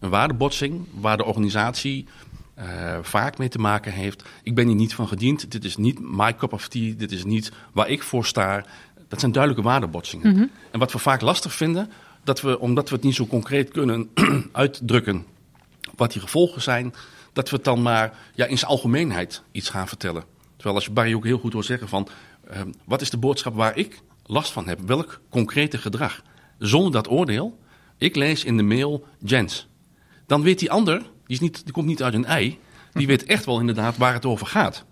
Een waardebotsing waar de organisatie eh, vaak mee te maken heeft. Ik ben hier niet van gediend, dit is niet my cup of tea, dit is niet waar ik voor sta. Dat zijn duidelijke waardebotsingen. En wat we vaak lastig vinden, dat we, omdat we het niet zo concreet kunnen uitdrukken wat die gevolgen zijn, dat we het dan maar ja, in zijn algemeenheid iets gaan vertellen. Terwijl als je Barry ook heel goed hoort zeggen van, ehm, wat is de boodschap waar ik last van heb? Welk concrete gedrag? Zonder dat oordeel, ik lees in de mail Jens. Dan weet die ander, die, is niet, die komt niet uit een ei, die weet echt wel inderdaad waar het over gaat.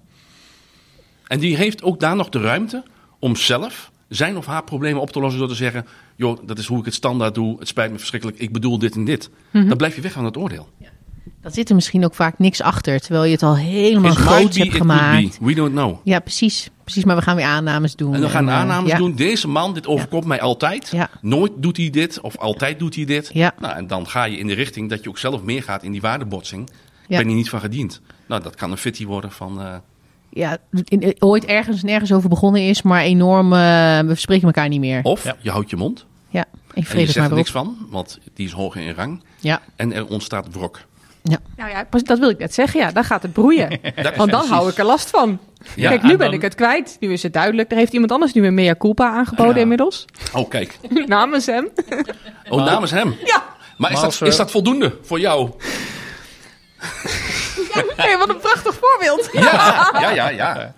En die heeft ook daar nog de ruimte om zelf zijn of haar problemen op te lossen door te zeggen: joh, dat is hoe ik het standaard doe, het spijt me verschrikkelijk, ik bedoel dit en dit. Dan blijf je weg van het oordeel. Dan zit er misschien ook vaak niks achter, terwijl je het al helemaal It might groot hebt gemaakt. be. We don't know. Ja, precies. Precies, maar we gaan weer aannames doen. En dan gaan we eh, aannames ja. doen. Deze man, dit overkomt mij altijd. Ja. Nooit doet hij dit, of altijd doet hij dit. Ja. Nou, en dan ga je in de richting dat je ook zelf meegaat in die waardebotsing. Ja. Ben je niet van gediend. Nou, dat kan een fitty worden van... eh, Ja, in- ooit ergens nergens over begonnen is, maar enorm, eh, we spreken elkaar niet meer. of Ja. je houdt je mond Ja, ik en je vrees zegt maar er niks van, want die is hoger in rang. Ja, En er ontstaat wrok. Nou ja, dat wil ik net zeggen. Ja, dan gaat het broeien. Dat- Want dan precies. hou ik er last van. Ja, Kijk, nu en ben dan- ik het kwijt. Nu is het duidelijk. Er heeft iemand anders nu een mea culpa aangeboden Ja. inmiddels. Oh, kijk. Namens hem. Oh, namens hem. Ja. Maar is Maar als dat, we- is dat voldoende voor jou? Hey, wat een prachtig voorbeeld. Ja, ja, ja. ja.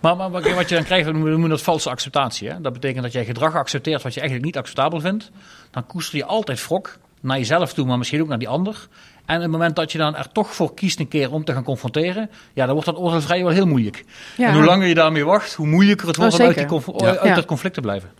Maar, maar wat wat je dan krijgt, we noemen dat valse acceptatie. Hè? Dat betekent dat jij gedrag accepteert wat je eigenlijk niet acceptabel vindt. Dan koester je altijd wrok naar jezelf toe, maar misschien ook naar die ander. En op het moment dat je dan er toch voor kiest een keer om te gaan confronteren, ja, dan wordt dat oordeelvrij wel heel moeilijk. Ja. En hoe langer je daarmee wacht, hoe moeilijker het wordt Oh, om uit, die Ja. uit Ja. dat conflict te blijven.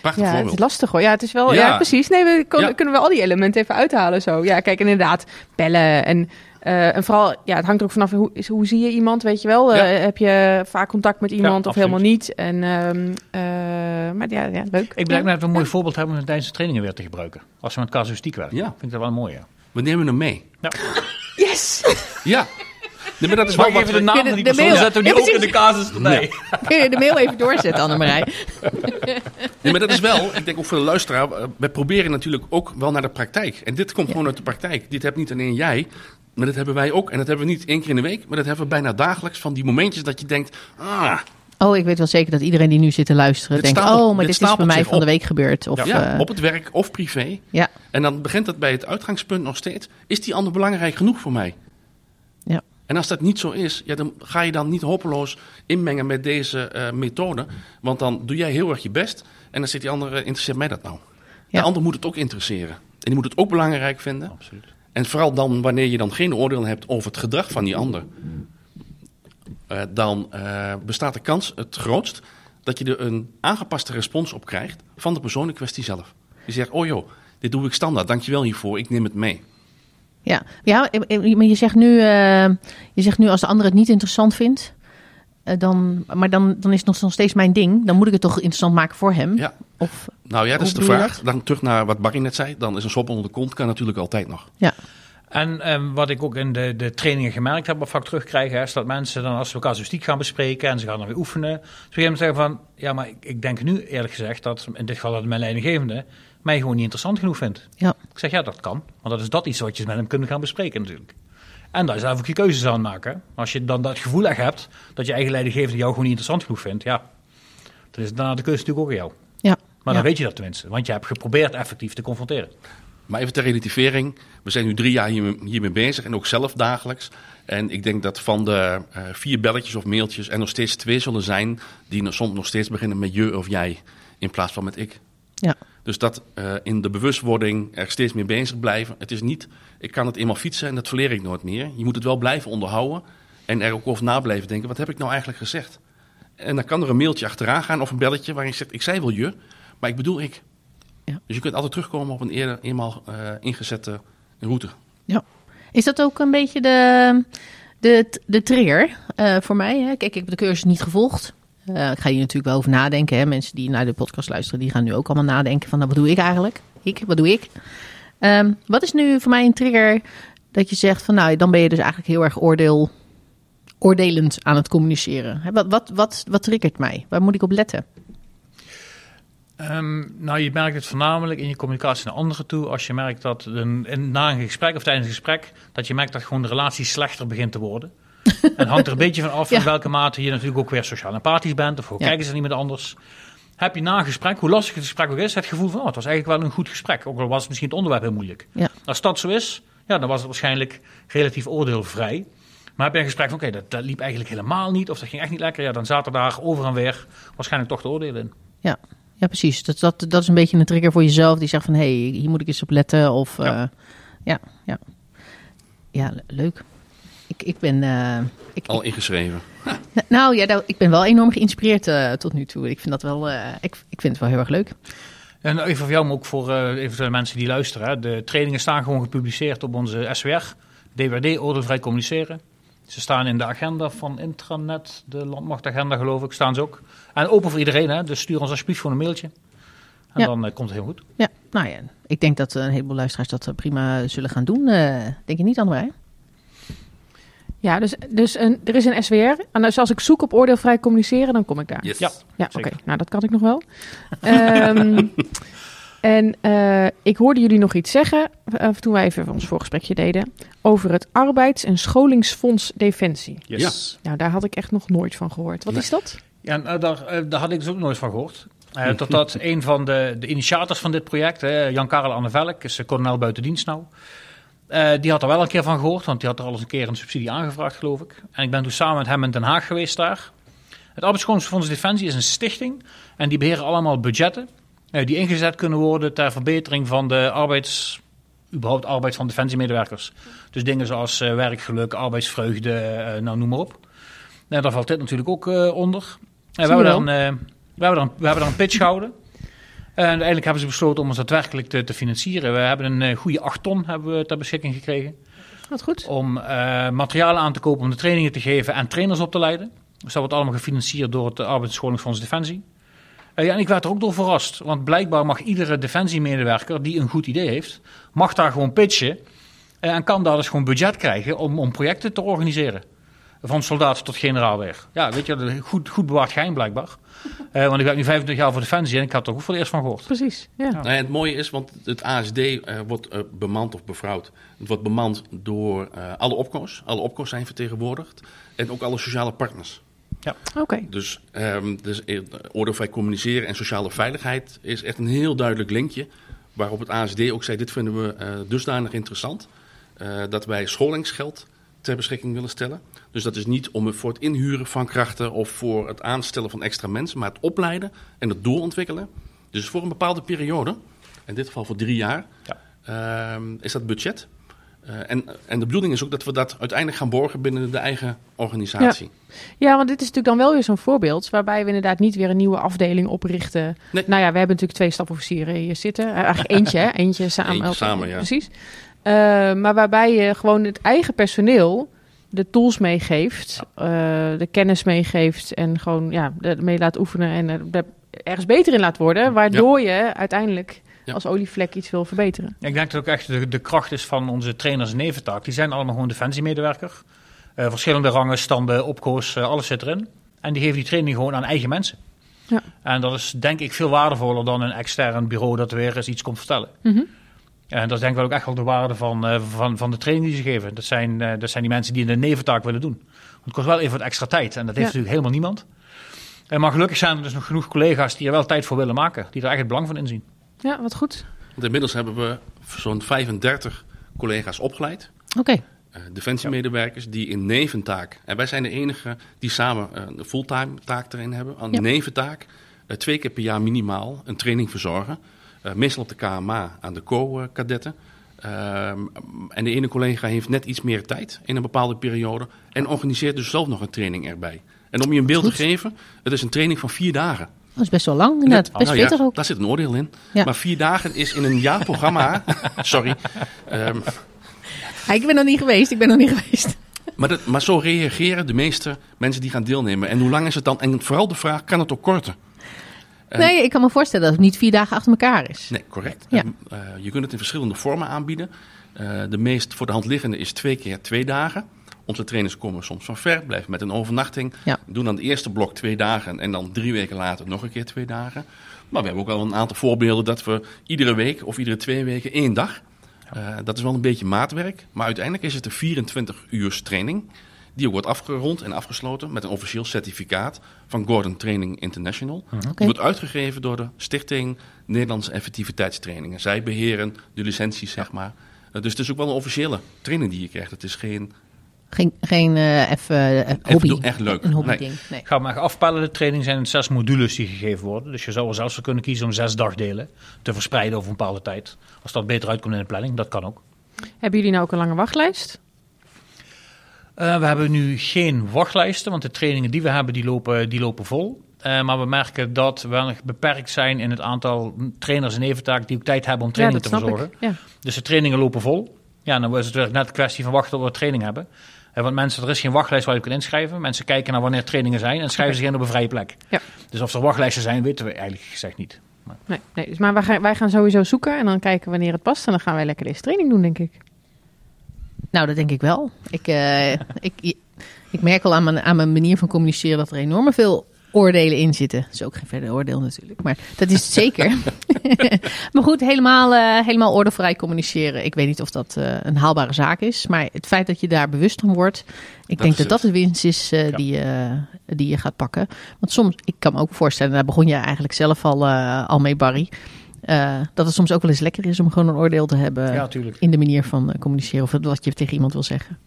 Prachtig Ja, het voorbeeld. is lastig hoor. Ja, het is wel. Ja, Ja. precies. Nee, we kon- Ja. kunnen we al die elementen even uithalen zo. Ja, kijk, inderdaad, bellen en. Eh, en vooral, ja, het hangt er ook vanaf hoe, is- hoe zie je iemand, weet je wel? Ja. Eh, heb je vaak contact met iemand of absoluut. helemaal niet? En, ehm, eh, maar ja, ja, leuk. Ik ja. blijf net een mooi voorbeeld hebben om het tijdens de trainingen weer te gebruiken. Als we met casuïstiek werken. Ja. Vind ik dat wel mooi. Ja. We nemen hem mee. Yes! Ja. Nee, maar dat is wel wat even de we- naam De- van die de persoon mail. zetten die Ja, ook in de casus erbij? kun je de mail even doorzetten, Annemarij? Nee, maar dat is wel, ik denk ook voor de luisteraar, we proberen natuurlijk ook wel naar de praktijk. En dit komt gewoon uit de praktijk. Dit hebt niet alleen jij, maar dat hebben wij ook. En dat hebben we niet één keer in de week, maar dat hebben we bijna dagelijks. Van die momentjes dat je denkt, ah, Oh, ik weet wel zeker dat iedereen die nu zit te luisteren Dit denkt... stapelt- oh, maar dit dit is bij mij van de week gebeurd. Of, ja, eh, op het werk of privé. ja, En dan begint het bij het uitgangspunt nog steeds. Is die ander belangrijk genoeg voor mij? ja. En als dat niet zo is, ja, dan ga je dan niet hopeloos inmengen met deze eh, methode. Want dan doe jij heel erg je best. En dan zit die andere, interesseert mij dat nou? Ja. De ander moet het ook interesseren. En die moet het ook belangrijk vinden. Absoluut. En vooral dan wanneer je dan geen oordeel hebt over het gedrag van die ander. eh, dan eh, bestaat de kans het grootst dat je er een aangepaste respons op krijgt van de persoon in kwestie zelf. Die zegt, oh joh, dit doe ik standaard, dankjewel hiervoor, ik neem het mee. Ja, ja eh, maar je zegt nu, je zegt nu als de ander het niet interessant vindt, dan, maar dan, dan is het nog, nog steeds mijn ding. Dan moet ik het toch interessant maken voor hem. Ja. Of, Nou ja, dat is de vraag. Dan terug naar wat Barry net zei. Dan is een sop onder de kont kan natuurlijk altijd nog. ja. En ehm, wat ik ook in de, de trainingen gemerkt heb, wat vaak terugkrijgen, hè, is dat mensen dan als ze elkaar casuïstiek gaan bespreken en ze gaan dan weer oefenen, gegeven moment zeggen van, ja, maar ik, ik denk nu eerlijk gezegd dat, in dit geval dat mijn leidinggevende, mij gewoon niet interessant genoeg vindt. Ja. Ik zeg, ja, dat kan. Want dat is dat iets wat je met hem kunt gaan bespreken natuurlijk. En daar is zelf ook je keuzes aan maken. Als je dan dat gevoel echt hebt, dat je eigen leidinggevende jou gewoon niet interessant genoeg vindt, ja, dan is daarna de keuze natuurlijk ook aan jou. Ja. Maar Ja. dan weet je dat tenminste, want je hebt geprobeerd effectief te confronteren. Maar even ter relativering. We zijn nu drie jaar hier, hiermee bezig en ook zelf dagelijks. En ik denk dat van de eh, vier belletjes of mailtjes er nog steeds twee zullen zijn... die nog- soms nog steeds beginnen met je of jij in plaats van met ik. Ja. Dus dat eh, in de bewustwording er steeds meer bezig blijven. Het is niet, ik kan het eenmaal fietsen en dat verleer ik nooit meer. Je moet het wel blijven onderhouden en er ook over na blijven denken. Wat heb ik nou eigenlijk gezegd? En dan kan er een mailtje achteraan gaan of een belletje waarin je zegt... ik zei wel je, maar ik bedoel ik. Ja. Dus je kunt altijd terugkomen op een eerder eenmaal eh, ingezette route. Ja. Is dat ook een beetje de, de, de trigger eh, voor mij? Hè? Kijk, ik heb de cursus niet gevolgd. Eh, ik ga hier natuurlijk wel over nadenken. Hè? Mensen die naar de podcast luisteren, die gaan nu ook allemaal nadenken van, nou, wat doe ik eigenlijk? Ik, wat doe ik? Ehm, wat is nu voor mij een trigger dat je zegt van, nou, dan ben je dus eigenlijk heel erg oordeel, oordelend aan het communiceren. Hè, Wat, wat, wat, wat triggert mij? Waar moet ik op letten? Ehm, nou, je merkt het voornamelijk in je communicatie naar anderen toe. Als je merkt dat een, na een gesprek of tijdens een gesprek, dat je merkt dat gewoon de relatie slechter begint te worden. en het hangt er een beetje van af in welke mate je natuurlijk ook weer sociaal empathisch bent. Of hoe Ja. kijken ze naar iemand anders. Heb je na een gesprek, hoe lastig het gesprek ook is, het gevoel van, oh, het was eigenlijk wel een goed gesprek. Ook al was misschien het onderwerp heel moeilijk. Ja. Als dat zo is, ja, dan was het waarschijnlijk relatief oordeelvrij. Maar heb je een gesprek van, oké, dat, dat liep eigenlijk helemaal niet. Of dat ging echt niet lekker. Ja, dan zaten daar over en weer waarschijnlijk toch de oordelen in. Ja, ja precies. Dat, dat, dat is een beetje een trigger voor jezelf die zegt van, hé, hey, hier moet ik eens op letten. Of, Ja. ja, ja, ja. Ja, le- leuk. Ik, ik ben... eh, ik, Al ingeschreven. ik- nou ja, nou, ik ben wel enorm geïnspireerd eh, tot nu toe. Ik vind dat wel, eh, ik, ik vind het wel heel erg leuk. En even voor jou, maar ook voor eh eventuele mensen die luisteren. Hè. De trainingen staan gewoon gepubliceerd op onze SWR, DWD, Oordeelvrij Communiceren. Ze staan in de agenda van Intranet, de landmachtagenda geloof ik, staan ze ook. En open voor iedereen, hè. dus stuur ons alsjeblieft gewoon een mailtje. En Ja. dan eh, komt het heel goed. Ja, nou ja, ik denk dat een heleboel luisteraars dat eh, prima zullen gaan doen. Eh, denk je niet, Anne Ja, dus, dus een, er is een SWR. En dus als ik zoek op oordeelvrij communiceren, dan kom ik daar. Yes. Ja. Ja, oké. Nou, dat kan ik nog wel. Ehm, en eh, ik hoorde jullie nog iets zeggen, eh, toen wij even ons voorgesprekje deden, over het Arbeids- en Scholingsfonds Defensie. Yes. Nou, daar had ik echt nog nooit van gehoord. Wat Nee. is dat? Ja, eh, daar, eh, daar had ik dus ook nooit van gehoord. Eh totdat een van de, de initiators van dit project, hè, Jan-Karel Annevelk, is kolonel buiten dienst nou. eh, die had er wel een keer van gehoord, want die had er al eens een keer een subsidie aangevraagd, geloof ik. En ik ben toen samen met hem in Den Haag geweest daar. Het Arbeidsfonds Defensie is een stichting en die beheren allemaal budgetten die ingezet kunnen worden ter verbetering van de arbeids, überhaupt arbeid van defensiemedewerkers. Dus dingen zoals eh, werkgeluk, arbeidsvreugde, eh, nou noem maar op. Nou, daar valt dit natuurlijk ook eh, onder. En we, hebben daar een, eh, we, hebben daar een, we hebben daar een pitch gehouden. En uiteindelijk hebben ze besloten om ons daadwerkelijk te, te financieren. We hebben een eh, goede 8 ton hebben we ter beschikking gekregen. Wat goed. Om eh materialen aan te kopen om de trainingen te geven en trainers op te leiden. Dus dat wordt allemaal gefinancierd door het Arbeids- en Scholingsfonds Defensie. Eh, ja, en ik werd er ook door verrast. Want blijkbaar mag iedere defensiemedewerker die een goed idee heeft, mag daar gewoon pitchen. eh, en kan daar dus gewoon budget krijgen om, om projecten te organiseren. Van soldaat tot generaal weer. Ja, weet je, goed, goed bewaard geheim blijkbaar. Eh, want ik werk nu 25 jaar voor Defensie en ik had er ook voor het eerst van gehoord. Precies. Ja. Ja. Nou, en het mooie is, want het ASD eh, wordt bemand of bevrouwd. Het wordt bemand door eh, alle opko's. Alle opko's zijn vertegenwoordigd. En ook alle sociale partners. Oké. Dus, ehm dus eh, oordeelvrij communiceren en sociale veiligheid is echt een heel duidelijk linkje. Waarop het ASD ook zei, dit vinden we eh, dusdanig interessant. eh, dat wij scholingsgeld ter beschikking willen stellen. Dus dat is niet om het voor het inhuren van krachten of voor het aanstellen van extra mensen, maar het opleiden en het doorontwikkelen. Dus voor een bepaalde periode, in dit geval voor drie jaar, ehm, is dat budget. Eh, en, en de bedoeling is ook dat we dat uiteindelijk gaan borgen binnen de eigen organisatie. Ja, want dit is natuurlijk dan wel weer zo'n voorbeeld waarbij we inderdaad niet weer een nieuwe afdeling oprichten. Nee. Nou ja, we hebben natuurlijk twee stafofficieren hier zitten. Eh, Eigenlijk eentje, hè? Eentje samen. Eentje samen, ja. Precies. Eh, maar waarbij je gewoon het eigen personeel de tools meegeeft, de kennis meegeeft en gewoon ja, mee laat oefenen en er ergens beter in laat worden, waardoor je uiteindelijk Ja. als olievlek iets wil verbeteren. Ik denk dat ook echt de, de kracht is van onze trainers en neventaak. Die zijn allemaal gewoon defensiemedewerker. Eh, verschillende rangen, standen, opkoos, eh, alles zit erin. En die geven die training gewoon aan eigen mensen. Ja. En dat is denk ik veel waardevoller dan een extern bureau dat weer eens iets komt vertellen. Mhm. En dat is denk ik wel ook echt wel de waarde van, eh, van, van de training die ze geven. Dat zijn, dat zijn die mensen die de neventaak willen doen. Want het kost wel even wat extra tijd. En dat heeft Ja. natuurlijk helemaal niemand. En maar gelukkig zijn er dus nog genoeg collega's die er wel tijd voor willen maken. Die er echt het belang van inzien. Ja, wat goed. Want inmiddels hebben we zo'n 35 collega's opgeleid. Oké. eh, defensiemedewerkers die in neventaak, en wij zijn de enige die samen eh, een fulltime taak erin hebben, aan Ja. neventaak eh, twee keer per jaar minimaal een training verzorgen. Meestal op de KMA aan de co-kadetten. Ehm, en de ene collega heeft net iets meer tijd in een bepaalde periode en organiseert dus zelf nog een training erbij. En om je een beeld Goed. te geven, het is een training van vier dagen. Dat is best wel lang. Best Nou ja, ook. daar zit een oordeel in. Ja. Maar vier dagen is in een jaarprogramma. sorry. Ehm, Ja, ik ben nog niet geweest. Ik ben nog niet geweest. Maar, dat, maar zo reageren de meeste mensen die gaan deelnemen. En hoe lang is het dan? En vooral de vraag, kan het ook korter? En- Nee, ik kan me voorstellen dat het niet vier dagen achter elkaar is. Nee, correct. Ja. En, eh, je kunt het in verschillende vormen aanbieden. Eh, de meest voor de hand liggende is twee keer twee dagen. Onze trainers komen soms van ver, blijven met een overnachting. Ja. Doen dan het eerste blok twee dagen en dan drie weken later nog een keer twee dagen. Maar we hebben ook wel een aantal voorbeelden dat we iedere week of iedere twee weken één dag. Eh, dat is wel een beetje maatwerk, maar uiteindelijk is het een 24 uur training. Die ook wordt afgerond en afgesloten met een officieel certificaat van Gordon Training International. Oké. Die wordt uitgegeven door de Stichting Nederlandse Effectiviteitstrainingen. Zij beheren de licenties, zeg maar. Eh, dus het is ook wel een officiële training die je krijgt. Het is geen Geen, geen eh, even eh, even hobby. echt leuk. Een hobby Nee. ding. Nee. Ik ga maar afpellen, de training zijn zes modules die gegeven worden. Dus je zou er zelfs voor kunnen kiezen om zes dagdelen te verspreiden over een bepaalde tijd. Als dat beter uitkomt in de planning, dat kan ook. Hebben jullie nou ook een lange wachtlijst? Eh, we hebben nu geen wachtlijsten, want de trainingen die we hebben, die lopen, die lopen vol. Eh, maar we merken dat we nog beperkt zijn in het aantal trainers en eventaak die ook tijd hebben om trainingen te verzorgen. Ja. Dus de trainingen lopen vol. Ja, dan is het weer net een kwestie van wachten tot we training hebben. Want mensen, er is geen wachtlijst waar je kunt inschrijven. Mensen kijken naar wanneer trainingen zijn en schrijven zich in op een vrije plek. Ja. Dus of er wachtlijsten zijn, weten we eigenlijk gezegd niet. Nee, nee, dus maar wij gaan, wij gaan sowieso zoeken en dan kijken wanneer het past. En dan gaan wij lekker deze training doen, denk ik. Nou, dat denk ik wel. Ik, eh, ik, ik merk al aan mijn, aan mijn manier van communiceren dat er enorm veel oordelen in zitten. Dat is ook geen verder oordeel natuurlijk, maar dat is het zeker. maar goed, helemaal, eh, helemaal ordevrij communiceren. Ik weet niet of dat eh, een haalbare zaak is, maar het feit dat je daar bewust van wordt, ik denk dat dat de winst is eh, Ja. die, je die je gaat pakken. Want soms, ik kan me ook voorstellen, daar begon je eigenlijk zelf al, al mee, Barry. dat het soms ook wel eens lekker is om gewoon een oordeel te hebben ja, in de manier van communiceren of wat je tegen iemand wil zeggen.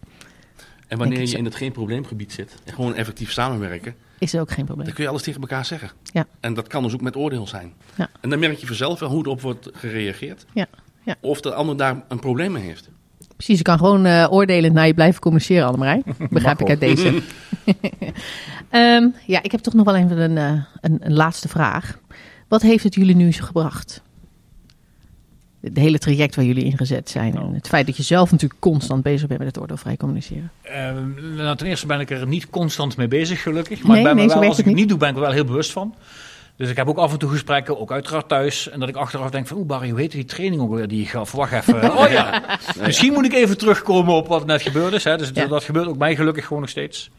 En wanneer je zo. in het geen probleemgebied zit en gewoon effectief samenwerken, Is er ook geen probleem. dan kun je alles tegen elkaar zeggen. Ja. En dat kan dus ook met oordeel zijn. Ja. En dan merk je vanzelf wel hoe erop wordt gereageerd. Ja. Ja. Of de ander daar een probleem mee heeft. Precies, je kan gewoon oordelend naar je blijven communiceren, Annemarij. Begrijp ik uit deze. Ehm, ja, ik heb toch nog wel even een, eh, een, een laatste vraag. Wat heeft het jullie nu gebracht? Het hele traject waar jullie ingezet zijn. En het feit dat je zelf natuurlijk constant bezig bent met het oordeelvrij communiceren. Eh, nou, ten eerste ben ik er niet constant mee bezig, gelukkig. Maar Nee, ik ben nee, wel, als ik het niet doe, ben ik er wel heel bewust van. Dus ik heb ook af en toe gesprekken, ook uiteraard thuis. En dat ik achteraf denk van, oeh Barry, hoe heet die training ook weer die je gaf? Wacht even. Oh ja, misschien moet ik even terugkomen op wat net gebeurd is. Hè. Dus Ja. dat gebeurt ook mij gelukkig gewoon nog steeds.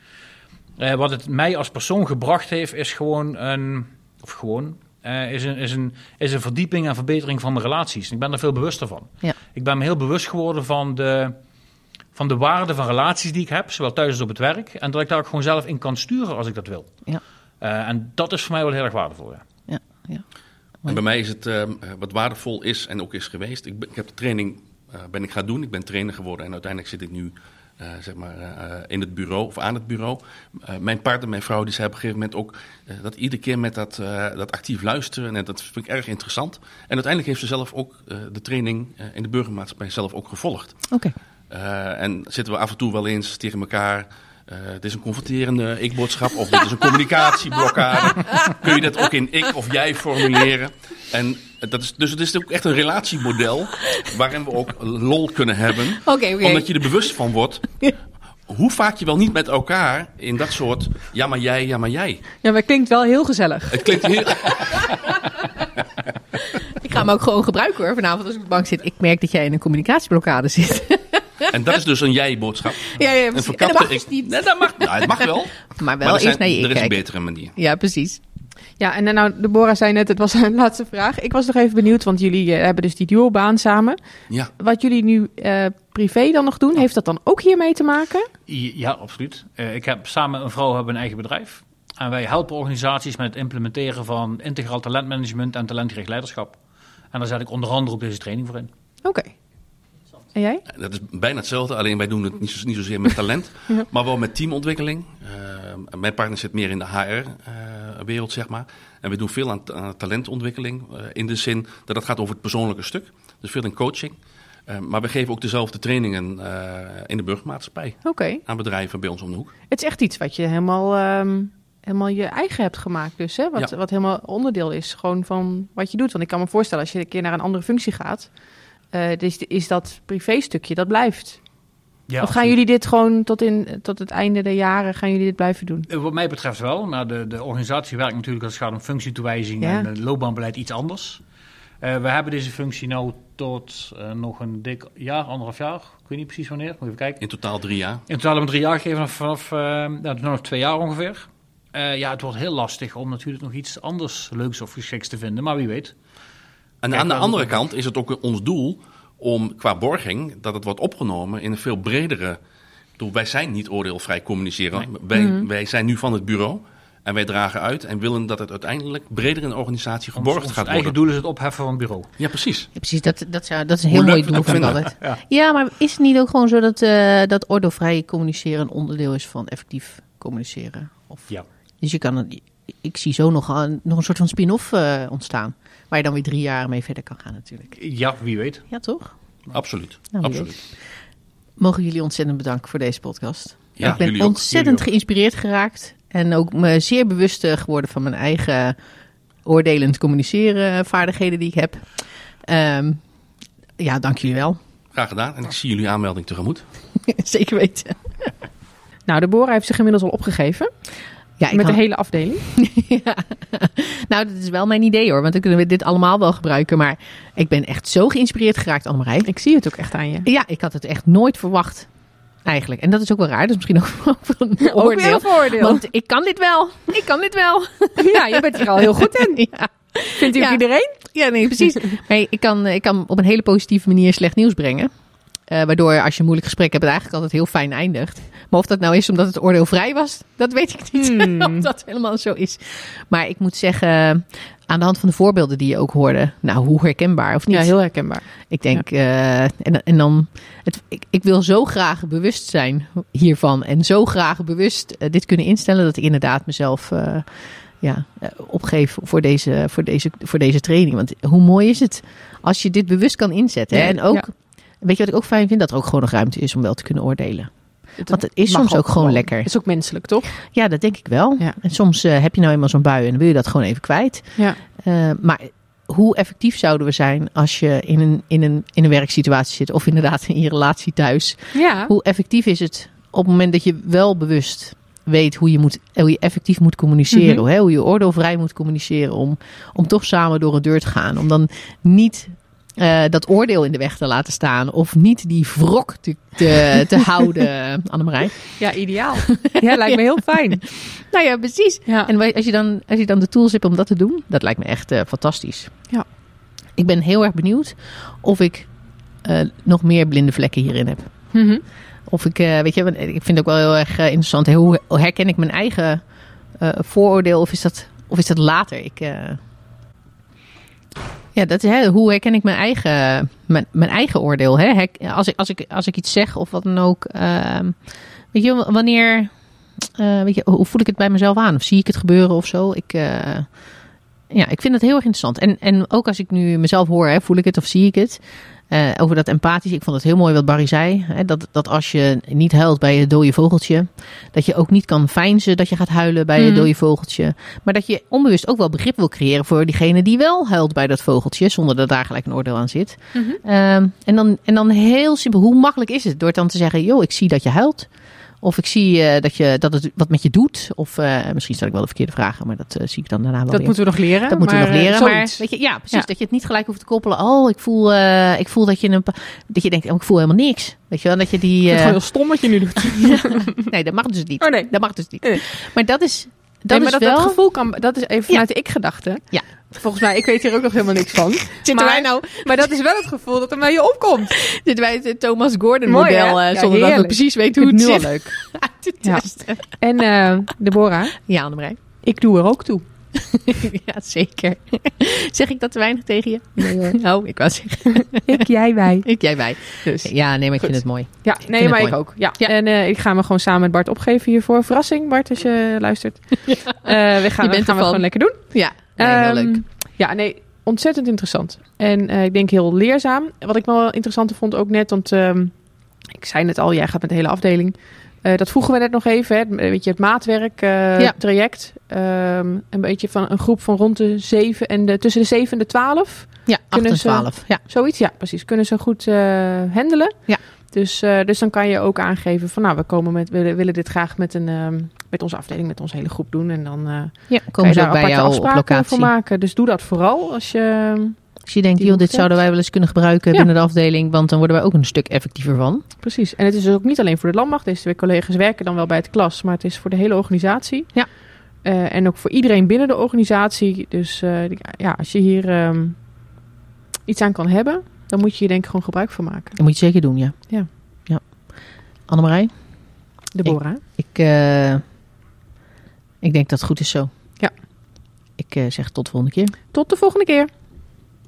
Eh, wat het mij als persoon gebracht heeft, is gewoon een... Of gewoon... eh, is, een, is, een, is een verdieping en verbetering van mijn relaties. Ik ben er veel bewuster van. Ja. Ik ben me heel bewust geworden van de, van de waarde van relaties die ik heb, zowel thuis als op het werk. En dat ik daar ook gewoon zelf in kan sturen als ik dat wil. Ja. Eh, en dat is voor mij wel heel erg waardevol. Ja. Ja, ja. En bij mij is het eh, wat waardevol is en ook is geweest. Ik, ben- ik heb de training eh, ben ik gaan doen. Ik ben trainer geworden en uiteindelijk zit ik nu eh, zeg maar, eh, in het bureau of aan het bureau. Eh, mijn partner, mijn vrouw, die zei op een gegeven moment ook dat iedere keer met dat, dat actief luisteren. En dat vind ik erg interessant. En uiteindelijk heeft ze zelf ook de training in de burgermaatschappij zelf ook gevolgd. Oké. En zitten we af en toe wel eens tegen elkaar eh, dit is een confronterende ik-boodschap of dit is een communicatieblokkade. Kun je dat ook in ik of jij formuleren? En dat is, dus het is ook echt een relatiemodel waarin we ook lol kunnen hebben. Omdat je er bewust van wordt hoe vaak je wel niet met elkaar in dat soort ja maar jij, ja maar jij. Ja, maar het klinkt wel heel gezellig. Het klinkt heel... Ik ga hem ook gewoon gebruiken hoor, vanavond als ik op de bank zit. Ik merk dat jij in een communicatieblokkade zit. En dat is dus een jij-boodschap. ja, ja, Een precies. En verkapte dat mag dus ik. niet. Nee, dat mag. Ja, het mag wel. Maar wel maar er, eerst zijn- naar je er is een betere manier. Ja, precies. Ja, en nou, Deborah zei net, het was een laatste vraag. Ik was nog even benieuwd, want jullie eh, hebben dus die duobaan samen. Ja. Wat jullie nu eh, privé dan nog doen, heeft dat dan ook hiermee te maken? Ja, absoluut. Eh, ik heb samen met een vrouw hebben een eigen bedrijf. En wij helpen organisaties met het implementeren van integraal talentmanagement en talentgericht leiderschap. En daar zet ik onder andere op deze training voor in. Oké. En jij? Dat is bijna hetzelfde, alleen wij doen het niet, zo, niet zozeer met talent, maar wel met teamontwikkeling. Eh, mijn partner zit meer in de HR-wereld, zeg maar. En we doen veel aan, aan talentontwikkeling, eh, in de zin dat het gaat over het persoonlijke stuk. Dus veel in coaching. Eh, maar we geven ook dezelfde trainingen eh, in de burgermaatschappij aan bedrijven bij ons om de hoek. Het is echt iets wat je helemaal, ehm, helemaal je eigen hebt gemaakt dus, hè? Wat, Ja. wat helemaal onderdeel is gewoon van wat je doet. Want ik kan me voorstellen, als je een keer naar een andere functie gaat... eh, dus is dat privéstukje, dat blijft. Ja, of gaan jullie dit gewoon tot, in, tot het einde der jaren, gaan jullie dit blijven doen? Eh, Wat mij betreft wel, maar de, de organisatie werkt natuurlijk als het gaat om functietoewijzing Ja. en het loopbaanbeleid iets anders. Eh, we hebben deze functie nou tot eh, nog een dik jaar, anderhalf jaar. Ik weet niet precies wanneer, moet even kijken. In totaal drie jaar. In totaal hebben we drie jaar gegeven, vanaf, eh, nou, nog twee jaar ongeveer. Eh, ja, het wordt heel lastig om natuurlijk nog iets anders leuks of geschikts te vinden, maar wie weet. En aan de andere kant is het ook ons doel om qua borging dat het wordt opgenomen in een veel bredere. Bedoel, wij zijn niet oordeelvrij communiceren. Nee. Wij, Mhm. wij zijn nu van het bureau en wij dragen uit en willen dat het uiteindelijk breder in de organisatie Ons, geborgd ons gaat eigen worden. doel is het opheffen van het bureau. Ja, precies. Ja, precies, dat, dat, zou, dat is een heel Hoe mooi doel van altijd. Ja. Ja, maar is het niet ook gewoon zo dat, eh dat ordeelvrij communiceren een onderdeel is van effectief communiceren? Of, Ja. Dus je kan, het- ik zie zo nog een, nog een soort van spin-off eh, ontstaan. Waar je dan weer drie jaar mee verder kan gaan natuurlijk. Ja, wie weet. Ja, toch? Absoluut. Nou, Absoluut. Mogen jullie ontzettend bedanken voor deze podcast. Ja, ik ben ontzettend geïnspireerd geraakt. En ook me zeer bewust eh, geworden van mijn eigen oordelend communiceren vaardigheden die ik heb. Ehm, ja, dank jullie wel. Graag gedaan. En ik zie jullie aanmelding tegemoet. Zeker weten. Nou, Deborah heeft zich inmiddels al opgegeven. Ja, met had- de hele afdeling. Ja. Nou, dat is wel mijn idee hoor. Want dan kunnen we dit allemaal wel gebruiken. Maar ik ben echt zo geïnspireerd geraakt, Annemarij. Ik zie het ook echt aan je. Ja, ik had het echt nooit verwacht. Eigenlijk. En dat is ook wel raar. Dat is misschien ook een Ook oordeel. een voordeel. Want ik kan dit wel. Ik kan dit wel. Ja, je bent hier al heel goed in. Ja, Vindt u ook Ja. iedereen? ja nee, precies. Maar ik kan, ik kan op een hele positieve manier slecht nieuws brengen. Eh, waardoor als je een moeilijk gesprek hebt, het eigenlijk altijd heel fijn eindigt. Maar of dat nou is omdat het oordeelvrij was, dat weet ik niet. Hmm. of dat helemaal zo is. Maar ik moet zeggen, aan de hand van de voorbeelden die je ook hoorde. Nou, hoe herkenbaar of niet? Ja, heel herkenbaar. Ik denk, eh, en, en dan, het, ik, ik wil zo graag bewust zijn hiervan. En zo graag bewust eh, dit kunnen instellen dat ik inderdaad mezelf ja, opgeef voor deze, voor, deze, voor deze training. Want hoe mooi is het als je dit bewust kan inzetten. hè? En ook, ja. Weet je wat ik ook fijn vind? Dat er ook gewoon nog ruimte is om wel te kunnen oordelen. Want het is soms ook gewoon lekker. Het is ook menselijk, toch? Ja, dat denk ik wel. Ja. En soms eh, heb je nou eenmaal zo'n bui en dan wil je dat gewoon even kwijt. Ja. Eh, maar hoe effectief zouden we zijn als je in een, in, een, in een werksituatie zit of inderdaad in je relatie thuis? Ja. Hoe effectief is het op het moment dat je wel bewust weet hoe je, moet, hoe je effectief moet communiceren, Mhm. hè? hoe je oordeelvrij moet communiceren om, om toch samen door een deur te gaan. Om dan niet eh, dat oordeel in de weg te laten staan of niet die wrok te, te, te houden, Annemarij. Ja, ideaal. Ja, lijkt me heel fijn. Nou ja, precies. Ja. En als je, dan, als je dan de tools hebt om dat te doen, dat lijkt me echt eh, fantastisch. Ja. Ik ben heel erg benieuwd of ik eh, nog meer blinde vlekken hierin heb. Mhm. Of ik, weet je, ik vind het ook wel heel erg interessant. Hoe herken ik mijn eigen vooroordeel of is dat, of is dat later? Ik, ja, dat hè, hoe herken ik mijn eigen, mijn, mijn eigen oordeel? Hè? Als, ik, als, ik, als ik iets zeg of wat dan ook. ehm, weet je, wanneer. eh, weet je, hoe voel ik het bij mezelf aan? Of zie ik het gebeuren of zo? Ik, eh, Ja, ik vind het heel erg interessant. En, en ook als ik nu mezelf hoor, hè, voel ik het of zie ik het. Eh, over dat empathisch. Ik vond het heel mooi wat Barry zei. Hè, dat, dat als je niet huilt bij je dode vogeltje. Dat je ook niet kan feinzen dat je gaat huilen bij je Mhm. dode vogeltje. Maar dat je onbewust ook wel begrip wil creëren voor diegene die wel huilt bij dat vogeltje. Zonder dat daar gelijk een oordeel aan zit. Mhm. Ehm, en, dan, en dan heel simpel, hoe makkelijk is het? Door dan te zeggen, joh, ik zie dat je huilt. Of ik zie eh, dat, je, dat het wat met je doet. Of eh, misschien stel ik wel de verkeerde vragen, maar dat eh, zie ik dan daarna wel Dat weer. moeten we nog leren. Dat moeten we nog leren. Maar weet je, ja, precies. Ja. Dat je het niet gelijk hoeft te koppelen. Oh, ik voel, ik voel dat je een, dat je denkt, oh, ik voel helemaal niks. Weet je wel, dat je die. Het eh, gewoon heel stom wat je nu doet. nee, dat mag dus niet. Oh nee. Dat mag dus niet. Nee. Maar dat is, dat nee, maar is dat, wel. dat gevoel kan, dat is even vanuit de ik-gedachte. Ja. Volgens mij, ik weet hier ook nog helemaal niks van. Zitten maar, wij nou maar dat is wel het gevoel dat er bij je opkomt. zitten wij het Thomas Gordon Mooi, model, hè? eh, Ja, zonder dat we precies weten hoe het het nu zit. al leuk. Ja. En eh Deborah, Ja, Annemarij. ik doe er ook toe. ja, zeker. zeg ik dat te weinig tegen je? Nee hoor. Oh, ik zeggen. Ik, jij, wij. Ik, jij, wij. Dus. Ja, nee, maar ik Goed. vind het mooi. Ja, nee, maar mooi. ik ook. Ja. Ja. En eh, ik ga me gewoon samen met Bart opgeven hiervoor. Verrassing, Bart, als je luistert. Eh, we gaan, Je we gaan we gewoon lekker doen. Ja, nee, heel Ehm, leuk. Ja, nee, ontzettend interessant. En eh, ik denk heel leerzaam. Wat ik wel interessant vond ook net, want ehm, ik zei net al, jij gaat met de hele afdeling. Eh, dat vroegen we net nog even, hè, het- weet je, het maatwerk eh, Ja. traject. Ehm, een beetje van een groep van rond de 7 en de tussen de 7 en de 12. Ja, 8 kunnen en ze- 12. Ja. Zoiets, ja, precies. Kunnen ze goed handelen. Ja. Dus, eh, dus dan kan je ook aangeven van, nou, we komen met, we willen dit graag met, een, ehm, met onze afdeling, met onze hele groep doen. En dan eh ja, komen je ze daar ook bij jou op locatie. voor maken. Dus doe dat vooral als je... Als je denkt, joh, dit zouden wij wel eens kunnen gebruiken Ja. binnen de afdeling, want dan worden wij ook een stuk effectiever van. Precies. En het is dus ook niet alleen voor de landmacht. Deze twee collega's werken dan wel bij het klas, maar het is voor de hele organisatie. Ja. Eh, en ook voor iedereen binnen de organisatie. Dus ja, als je hier ehm, iets aan kan hebben, dan moet je hier denk ik gewoon gebruik van maken. Dat moet je zeker doen, ja. Ja. ja. Annemarij, Deborah. ik, eh, ik denk dat het goed is zo. Ja. Ik eh, zeg tot de volgende keer. Tot de volgende keer.